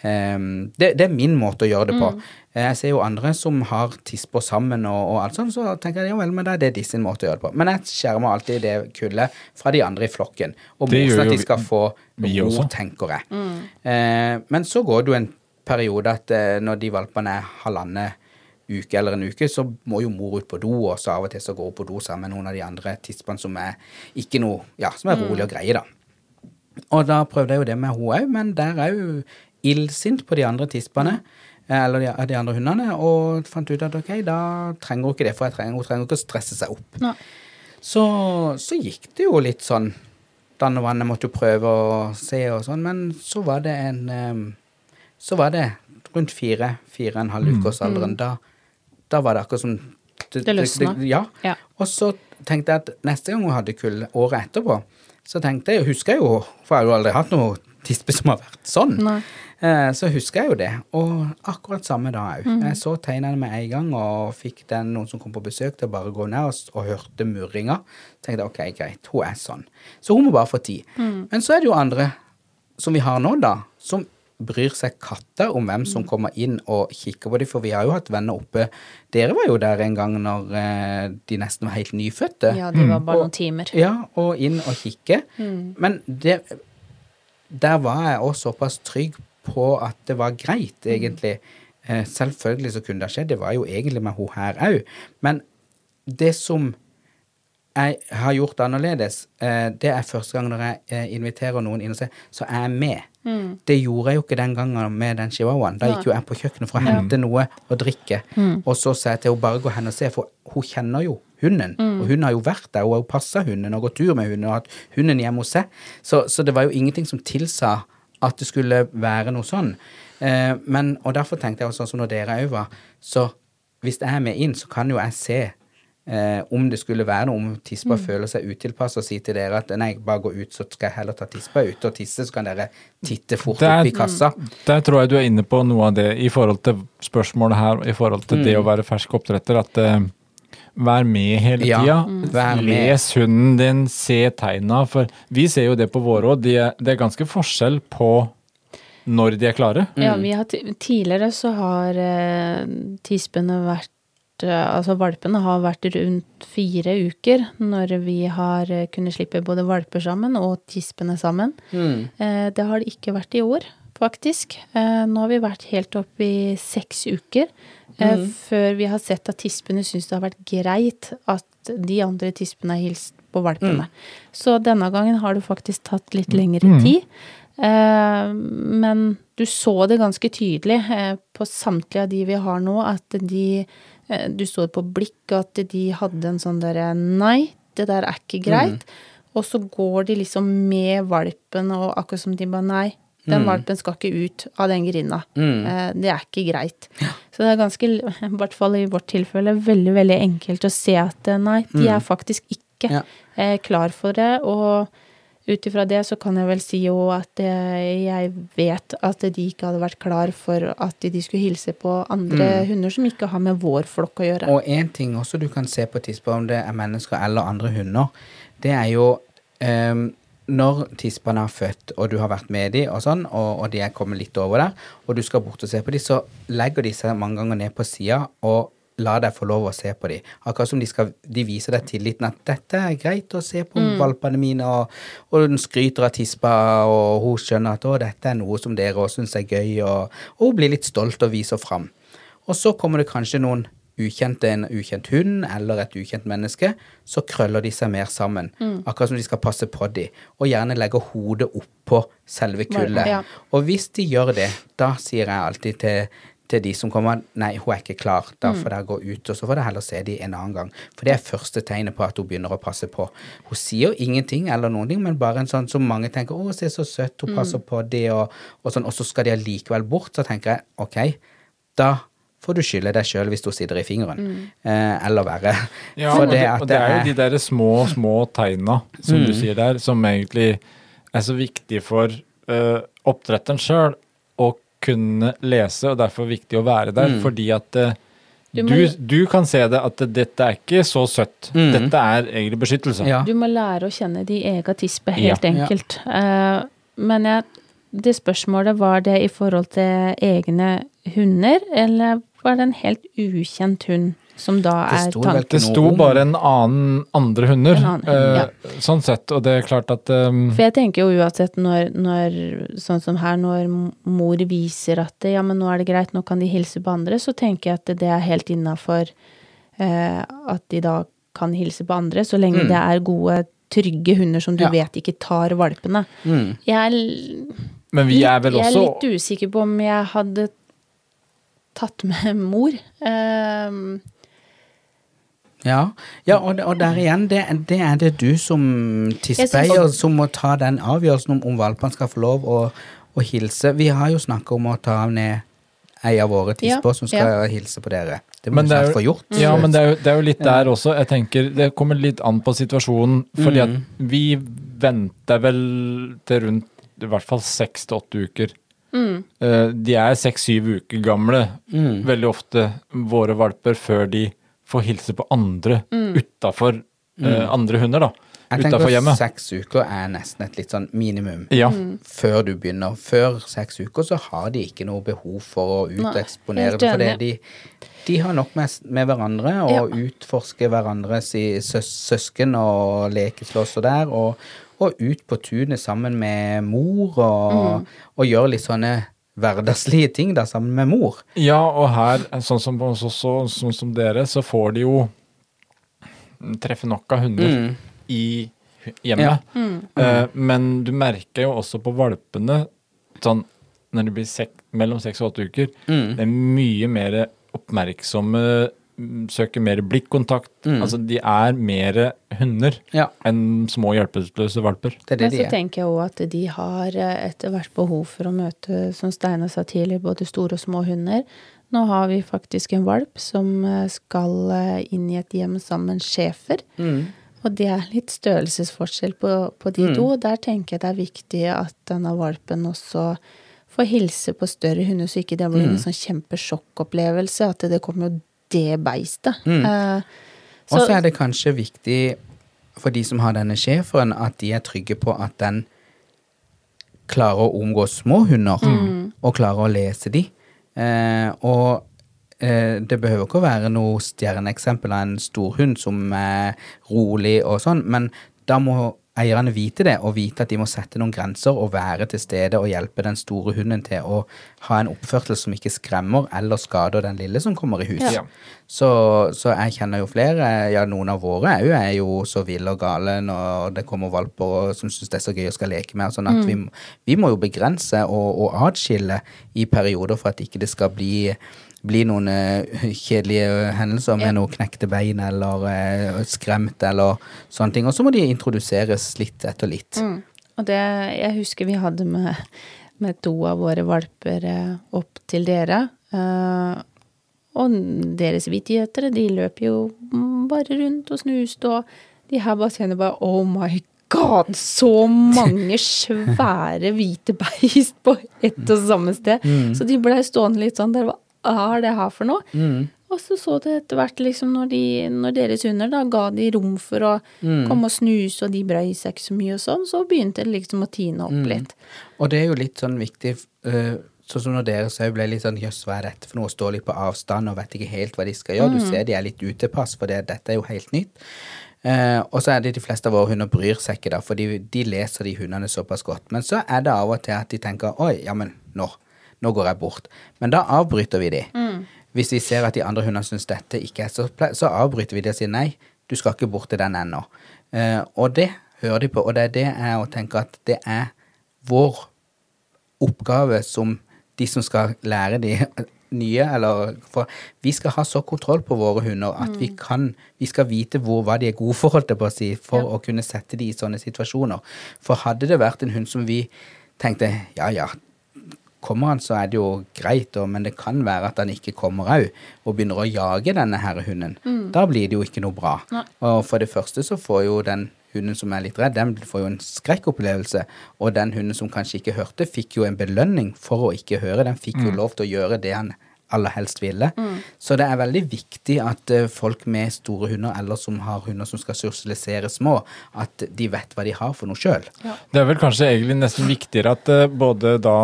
Ehm, det, det er min måte å gjøre det på. Mm. Jeg ser jo andre som har tisper sammen og, og alt sånt, så tenker jeg ja vel, men da er det de sin måte å gjøre det på. Men jeg skjermer alltid det kullet fra de andre i flokken. Og Det bortsett at de skal få ro, tenker jeg. Eh, men så går det jo en periode at uh, når de valpene er halvannen uke eller en uke, så må jo mor ut på do, og så av og til så går hun på do sammen med noen av de andre tispene som er ikke noe, ja, som er rolig og greie, da. Og da prøvde jeg jo det med hun òg, men der er hun illsint på de andre tispene. eh, Eller de, de andre hundene, og fant ut at ok, da trenger hun ikke det, for jeg trenger, hun trenger ikke å stresse seg opp. Så, så gikk det jo litt sånn dann og Vannet måtte jo prøve å se og sånn, men så var det en Så var det rundt fire, fire og en halv ukers alderen. Da, da var det akkurat som Det løsna. ja. Ja. Og så tenkte jeg at neste gang hun hadde kull året etterpå, så tenkte jeg, husker jeg jo, for jeg har jo aldri hatt noe tispe som har vært sånn, eh, så husker jeg jo det. Og akkurat samme da òg. Mm. Jeg så tegnene med en gang og fikk den noen som kom på besøk til å bare gå ned og, og hørte murringa. tenkte ok, greit, hun er sånn. Så hun må bare få tid. Mm. Men så er det jo andre som vi har nå, da, som bryr seg katter om hvem som kommer inn og kikker på dem, for vi har jo hatt venner oppe. Dere var jo der en gang når eh, de nesten var helt nyfødte. Ja, det var bare Og- noen timer. Ja, og inn og kikke. Mm. Men det, der var jeg også såpass trygg på at det var greit, Mm. egentlig. Mm. selvfølgelig så kunne det skjedd, det var jo egentlig med hun her òg. Men det som jeg har gjort annerledes, eh, det er første gang når jeg eh, inviterer noen inn og ser, så er jeg med. Mm. Det gjorde jeg jo ikke den gangen med den chihuahuaen. Da gikk jo jeg på kjøkkenet for å hente noe å drikke. Mm. Og så sa jeg til henne bare gå hen og se, for hun kjenner jo hunden. Mm. Og hun har jo vært der, hun har jo passa hunden og gått tur med hunden og hatt hunden hjemme hos seg. Så, så det var jo ingenting som tilsa at det skulle være noe sånn. Eh, men, og derfor tenkte jeg også, sånn som når dere òg var, så hvis jeg er med inn, så kan jo jeg se Eh, om det skulle være noe, om tispa Mm. føler seg utilpass og sier til dere at nei, bare gå ut, så skal jeg heller ta tispa ut og tisse, så kan dere titte fort Det er- opp i kassa. Der tror jeg du er inne på noe av det i forhold til spørsmålet her, i forhold til det Mm. å være fersk oppdretter. At eh, vær med hele Ja, tida. Mm. Les hunden din, se tegna. For vi ser jo det på våre òg. Det er ganske forskjell på når de er klare. Ja, vi har tidligere så har eh, tispene vært Altså valpene har vært rundt fire uker når vi har eh, kunnet slippe både valper sammen og tispene sammen. Mm. Eh, det har det ikke vært i år, faktisk. Eh, nå har vi vært helt opp i seks uker. Eh, Mm. Før vi har sett at tispene syns det har vært greit at de andre tispene har hilst på valpene. Så denne gangen har det faktisk tatt litt lengre Mm. tid. Eh, men du så det ganske tydelig eh, på samtlige av de vi har nå, at de eh, Du så på blikket at de hadde en sånn derre Nei, det der er ikke greit. Og så går de liksom med valpen, og akkurat som de bare Nei, den valpen skal ikke ut av den grinda. Mm. Eh, det er ikke greit. Så det er ganske, i hvert fall i vårt tilfelle, veldig, veldig enkelt å se at eh, nei, de er faktisk ikke Ja. eh, klar for det. Og ut ifra det så kan jeg vel si jo at jeg vet at de ikke hadde vært klar for at de skulle hilse på andre hunder som ikke har med vår flokk å gjøre. Og en ting også du kan se på tispa, om det er mennesker eller andre hunder, det er jo um, når tispene har født, og du har vært med dem, og sånn, og, og de er kommet litt over der, og du skal bort og se på dem, så legger de seg mange ganger ned på sida og lar deg få lov å se på dem. Akkurat som de, skal, de viser deg tilliten at dette er greit å se på valpene mine, og, og hun skryter av tispa, og hun skjønner at å, dette er noe som dere også syns er gøy, og, og hun blir litt stolt og viser fram. Og så kommer det kanskje noen ukjente, en ukjent hund eller et ukjent menneske, så krøller de seg mer sammen. Akkurat som de skal passe på dem, og gjerne legger hodet oppå selve kullet. Ja. Og hvis de gjør det, da sier jeg alltid til, til de som kommer nei, hun er ikke klar, da får dere gå ut, og så får dere heller se de en annen gang. For det er første tegnet på at hun begynner å passe på. Hun sier ingenting eller noen ting, men bare en sånn som mange tenker, å, se så søtt, hun passer på det, og, og sånn, og så skal de allikevel bort, så tenker jeg, ok, da får du skylde deg sjøl hvis du sitter i fingeren, eh, eller verre. Ja, For og det, og det er jo de der små, små tegna, som du sier der, som egentlig er så viktig for uh, oppdretteren sjøl kunne lese, og derfor viktig å være der, fordi at eh, Du du, må- du, kan se det at dette er ikke så søtt. Mm. Dette er egentlig beskyttelse. Ja. Du må lære å kjenne de ega tispe, Ja. helt enkelt. Uh, men jeg det spørsmålet, var det i forhold til egne hunder, eller var det en helt ukjent hund som da Det er sto tanken? Det sto bare en annen andre hunder, En annen hund, ja. eh, sånn sett. Og det er klart at um, For jeg tenker jo uansett når, når sånn som her, når mor viser at ja, men nå er det greit, nå kan de hilse på andre, så tenker jeg at det er helt innafor eh, at de da kan hilse på andre, så lenge det er gode, trygge hunder som du Ja. vet ikke tar valpene. Mm. Jeg er, Men vi er vel jeg er litt usikker på om jeg hadde tatt med mor. Um, Ja, ja og, og der igjen, det, det er det du som tispeier synes- som må ta den avgjørelsen om, om valpene skal få lov å, å hilse. Vi har jo snakka om å ta ned ei av våre tisper Ja, som skal hilse på dere. Det må vi det snart få gjort. Ja, men det er, jo, det er jo litt der også. Jeg tenker, Det kommer litt an på situasjonen. Fordi at vi venter vel til rundt i hvert fall seks til åtte uker. Mm. De er seks-syv uker gamle, veldig ofte, våre valper, før de får hilse på andre utafor andre hunder, da. Jeg Utafor tenker hjemmet. seks uker er nesten et litt sånn minimum. Ja. Før du begynner. Før seks uker så har de ikke noe behov for å uteksponere. For de, de har nok med, med hverandre og utforske hverandres søs, søsken og lekeslåss og der. Og, og ut på tunet sammen med mor og, og gjøre litt sånne hverdagslige ting da sammen med mor. Ja, og her, sånn som, så, så, sånn som dere, så får de jo treffe nok av hunder Mm. i hjemmet. Uh, men du merker jo også på valpene, sånn når de blir sek mellom seks og åtte uker, Mm. det er mye mer oppmerksomme, mm, søker mer blikkontakt. Altså, de er mer hunder Mm. Ja, enn små hjelpeløse valper. det er det Men de så er. tenker jeg òg at de har eh, etter hvert behov for å møte, som Steinar sa tidligere, både store og små hunder. Nå har vi faktisk en valp som eh, skal eh, inn i et hjem sammen med en schæfer. Mm. Og det er litt størrelsesforskjell på, på de to. Og der tenker jeg det er viktig at denne valpen også får hilse på større hunder, så ikke det blir en sånn kjempesjokkopplevelse. At det kommer jo det beistet. Eh, Og så- er det kanskje viktig for de som har denne schæferen, at de er trygge på at den klarer å omgå små hunder, og klarer å lese de. Uh, og eh, det behøver ikke å være noe stjerneeksempel av en storhund som er rolig og sånn, men da må eierne vite det, og vite at de må sette noen grenser og være til stede og hjelpe den store hunden til å ha en oppførsel som ikke skremmer eller skader den lille som kommer i huset. Ja. Så, så jeg kjenner jo flere, ja noen av våre jo, er jo så ville og gale når det kommer valper og, som syns det er så gøy å skal leke med, sånn at vi, må- vi må jo begrense og, og atskille i perioder for at ikke det skal bli bli noen uh, kjedelige hendelser med Ja. noe knekte bein eller uh, skremt eller sånne ting. Og så må de introduseres litt etter litt. Mm. Og det jeg husker vi hadde med, med to av våre valper eh, opp til dere. Uh, og deres vittigheter, de løp jo mm, bare rundt og snuste, og de her kjenner bare Oh my god, så mange svære hvite beist på ett og samme sted. Så de blei stående litt sånn der, hva er det her for noe? Og så så det etter hvert, liksom, når, de, når deres hunder da ga de rom for å komme og snuse, og de brøy seg ikke så mye og sånn, så begynte det liksom å tine opp litt. Og det er jo litt sånn viktig uh, Sånn som når dere sau ble litt sånn Jøss, hva er dette for noe? Står litt på avstand og vet ikke helt hva de skal gjøre. Du ser de er litt utepass, for det, dette er jo helt nytt. Uh, og så er det de fleste av våre hunder bryr seg ikke, da, for de, de leser de hundene såpass godt. Men så er det av og til at de tenker oi, ja, men nå, nå går jeg bort. Men da avbryter vi de. Hvis vi ser at de andre hundene syns dette ikke er så ple så avbryter vi de og sier nei, du skal ikke bort til den ennå. Uh, og det hører de på, og det er det jeg å tenke at det er vår oppgave som de som skal lære de nye, eller for vi skal ha så kontroll på våre hunder at vi kan Vi skal vite hvor, hva de er gode for, holdt jeg på å si, for å kunne sette de i sånne situasjoner. For hadde det vært en hund som vi tenkte ja, ja, kommer han, så er det jo greit, men det kan være at han ikke kommer òg, og begynner å jage denne her hunden. Da blir det jo ikke noe bra. Og for det første så får jo den hunden som er litt redd, den får jo en skrekkopplevelse. Og den hunden som kanskje ikke hørte, fikk jo en belønning for å ikke høre. Den fikk jo lov til å gjøre det han aller helst ville. Så det er veldig viktig at eh, folk med store hunder, eller som har hunder som skal sosialisere små, at de vet hva de har for noe sjøl. Det er vel kanskje egentlig nesten viktigere at eh, både da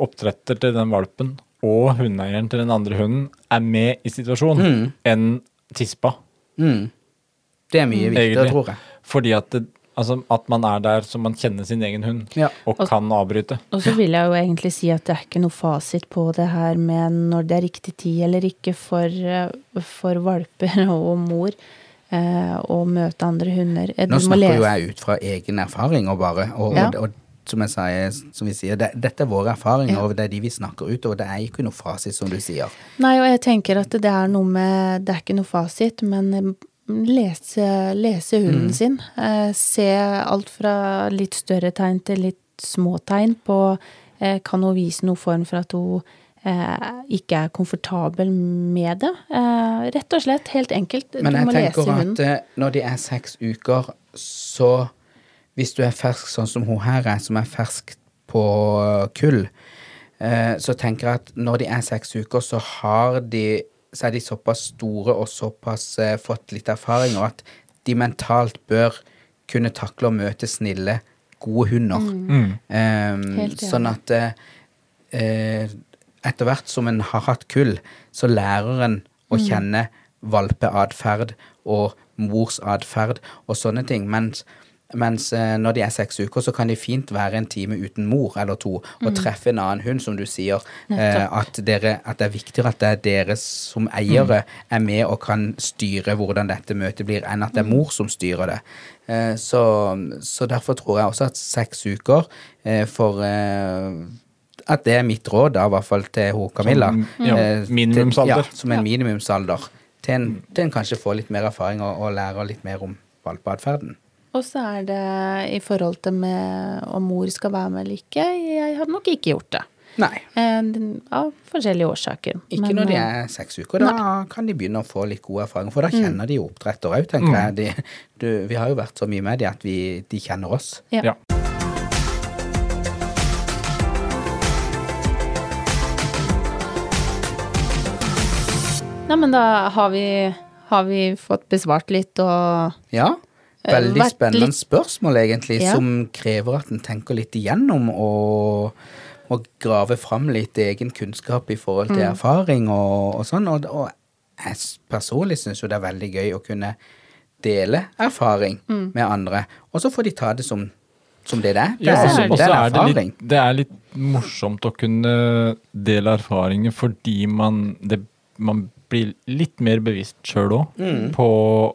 oppdretter til den valpen og hundeeieren til den andre hunden er med i situasjonen, enn tispa, Mm. Det er mye viktigere, egentlig. tror jeg. Fordi at, det, altså, at man er der så man kjenner sin egen hund, Ja. og kan avbryte. Og så vil jeg jo egentlig si at det er ikke noe fasit på det her med når det er riktig tid eller ikke for, eh, for valper og mor eh, å møte andre hunder. Du Nå du må snakker jo jeg ut fra egen erfaring og bare, og, Ja. og, og som jeg sier, som vi sier, det, dette er våre erfaringer, Ja. og det er de vi snakker ut, og det er ikke noe fasit, som du sier. Nei, og jeg tenker at det er noe med Det er ikke noe fasit, men eh, lese, lese hunden sin. Eh, se alt fra litt større tegn til litt små tegn på eh, Kan hun vise noen form for at hun eh, ikke er komfortabel med det? Eh, rett og slett, helt enkelt. Men du jeg må lese tenker at eh, når de er seks uker, så Hvis du er fersk sånn som hun her er, som er fersk på kull, eh, så tenker jeg at når de er seks uker, så har de så er de såpass store og såpass eh, fått litt erfaring, og at de mentalt bør kunne takle å møte snille, gode hunder. Mm. Eh, Helt enig. sånn at eh, eh, etter hvert som en har hatt kull, så lærer en å kjenne valpeatferd og mors atferd og sånne ting. Mens, mens eh, når de er seks uker, så kan de fint være en time uten mor eller to og treffe en annen hund, som du sier. Eh, at, dere, at det er viktigere at det er dere som eiere er med og kan styre hvordan dette møtet blir, enn at det er mor som styrer det. Eh, så, så derfor tror jeg også at seks uker eh, for eh, at det er mitt råd, da, i hvert fall til hun Camilla. Som, ja, minimumsalder. til- Ja, som en minimumsalder. Til en, til en kanskje får litt mer erfaring og, og lærer litt mer om valpeatferden. Og så er det i forhold til med om mor skal være med eller ikke. Jeg hadde nok ikke gjort det. Nei. Eh, Av forskjellige årsaker. Ikke Men, når de eh, er seks uker. Da kan de begynne å få litt god erfaring, for da kjenner de jo oppdretter òg, tenker jeg. De, du, vi har jo vært så mye med de at vi, de kjenner oss. Ja. Ja. Nei, men da har vi, har vi fått besvart litt og Ja. Eh, Veldig spennende litt- spørsmål, egentlig, Ja. som krever at en tenker litt igjennom og og grave fram litt egen kunnskap i forhold til Mm. erfaring og, og sånn. Og, og jeg personlig syns jo det er veldig gøy å kunne dele erfaring Mm. med andre, og så får de ta det som, som det det er. Det Ja, også, det. det også er er det, litt, det er litt morsomt å kunne dele erfaringer fordi man, det, man blir litt mer bevisst sjøl òg Mm. på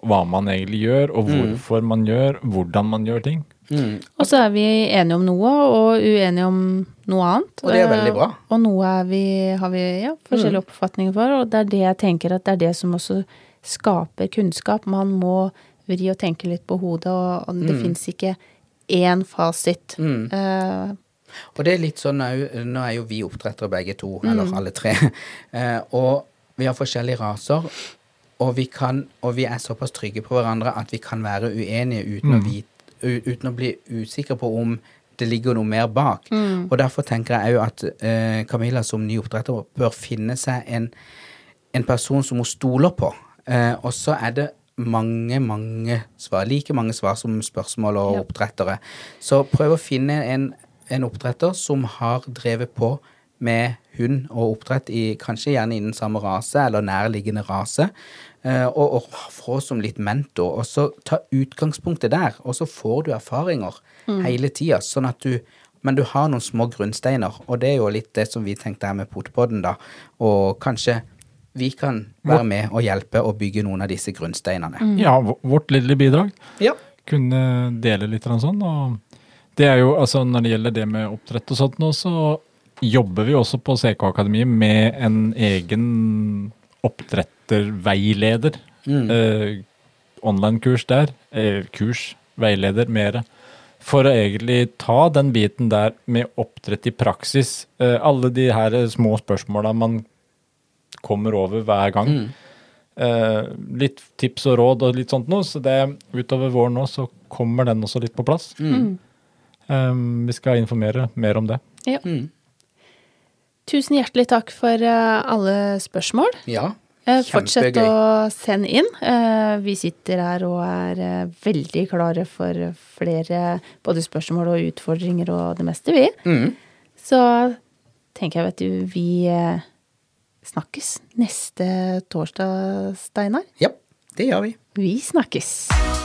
hva man egentlig gjør, og hvorfor man gjør, hvordan man gjør ting. Mm. Og så er vi enige om noe og uenige om noe annet. Og det er veldig Eh, bra. Og noe er vi, har vi ja, forskjellige oppfatninger for, og det er det jeg tenker at det er det som også skaper kunnskap. Man må vri og tenke litt på hodet, og, og det fins ikke én fasit. Mm. Uh, Og det er litt sånn Nå er jo vi oppdrettere begge to, Mm. eller alle tre. Eh, og vi har forskjellige raser. Og vi, kan, og vi er såpass trygge på hverandre at vi kan være uenige uten, å, vite, uten å bli usikre på om det ligger noe mer bak. Mm. Og derfor tenker jeg òg at eh, Camilla som ny oppdretter bør finne seg en, en person som hun stoler på. Eh, og så er det mange, mange svar. Like mange svar som spørsmål og Ja. oppdrettere. Så prøv å finne en, en oppdretter som har drevet på med hund og oppdrett i kanskje gjerne innen samme rase eller nærliggende rase, eh, og, og få som litt mentor. Og så ta utgangspunktet der, og så får du erfaringer hele tida, sånn at du men du har noen små grunnsteiner, og det er jo litt det som vi tenkte her med Potepodden, da. Og kanskje vi kan være med og hjelpe å bygge noen av disse grunnsteinene. Ja, vårt lille bidrag. Ja. Kunne dele litt grann sånn. Og det er jo, altså når det gjelder det med oppdrett og sånt nå, så jobber vi også på CK Akademiet med en egen oppdretterveileder. Mm. Eh, Online-kurs der. Eh, kurs, veileder, mere. For å egentlig ta den biten der med oppdrett i praksis. Eh, alle de her små spørsmåla man kommer over hver gang. Mm. Eh, litt tips og råd og litt sånt noe, så det utover våren nå så kommer den også litt på plass. Mm. Eh, vi skal informere mer om det. ja. Mm. Tusen hjertelig takk for eh, alle spørsmål. Ja. kjempegøy. Fortsett å sende inn. Eh, Vi sitter her og er eh, veldig klare for flere både spørsmål og utfordringer og det meste, vi. Mm. Så tenker jeg, vet du, vi eh, snakkes neste torsdag, Steinar. Ja, det gjør vi. Vi snakkes.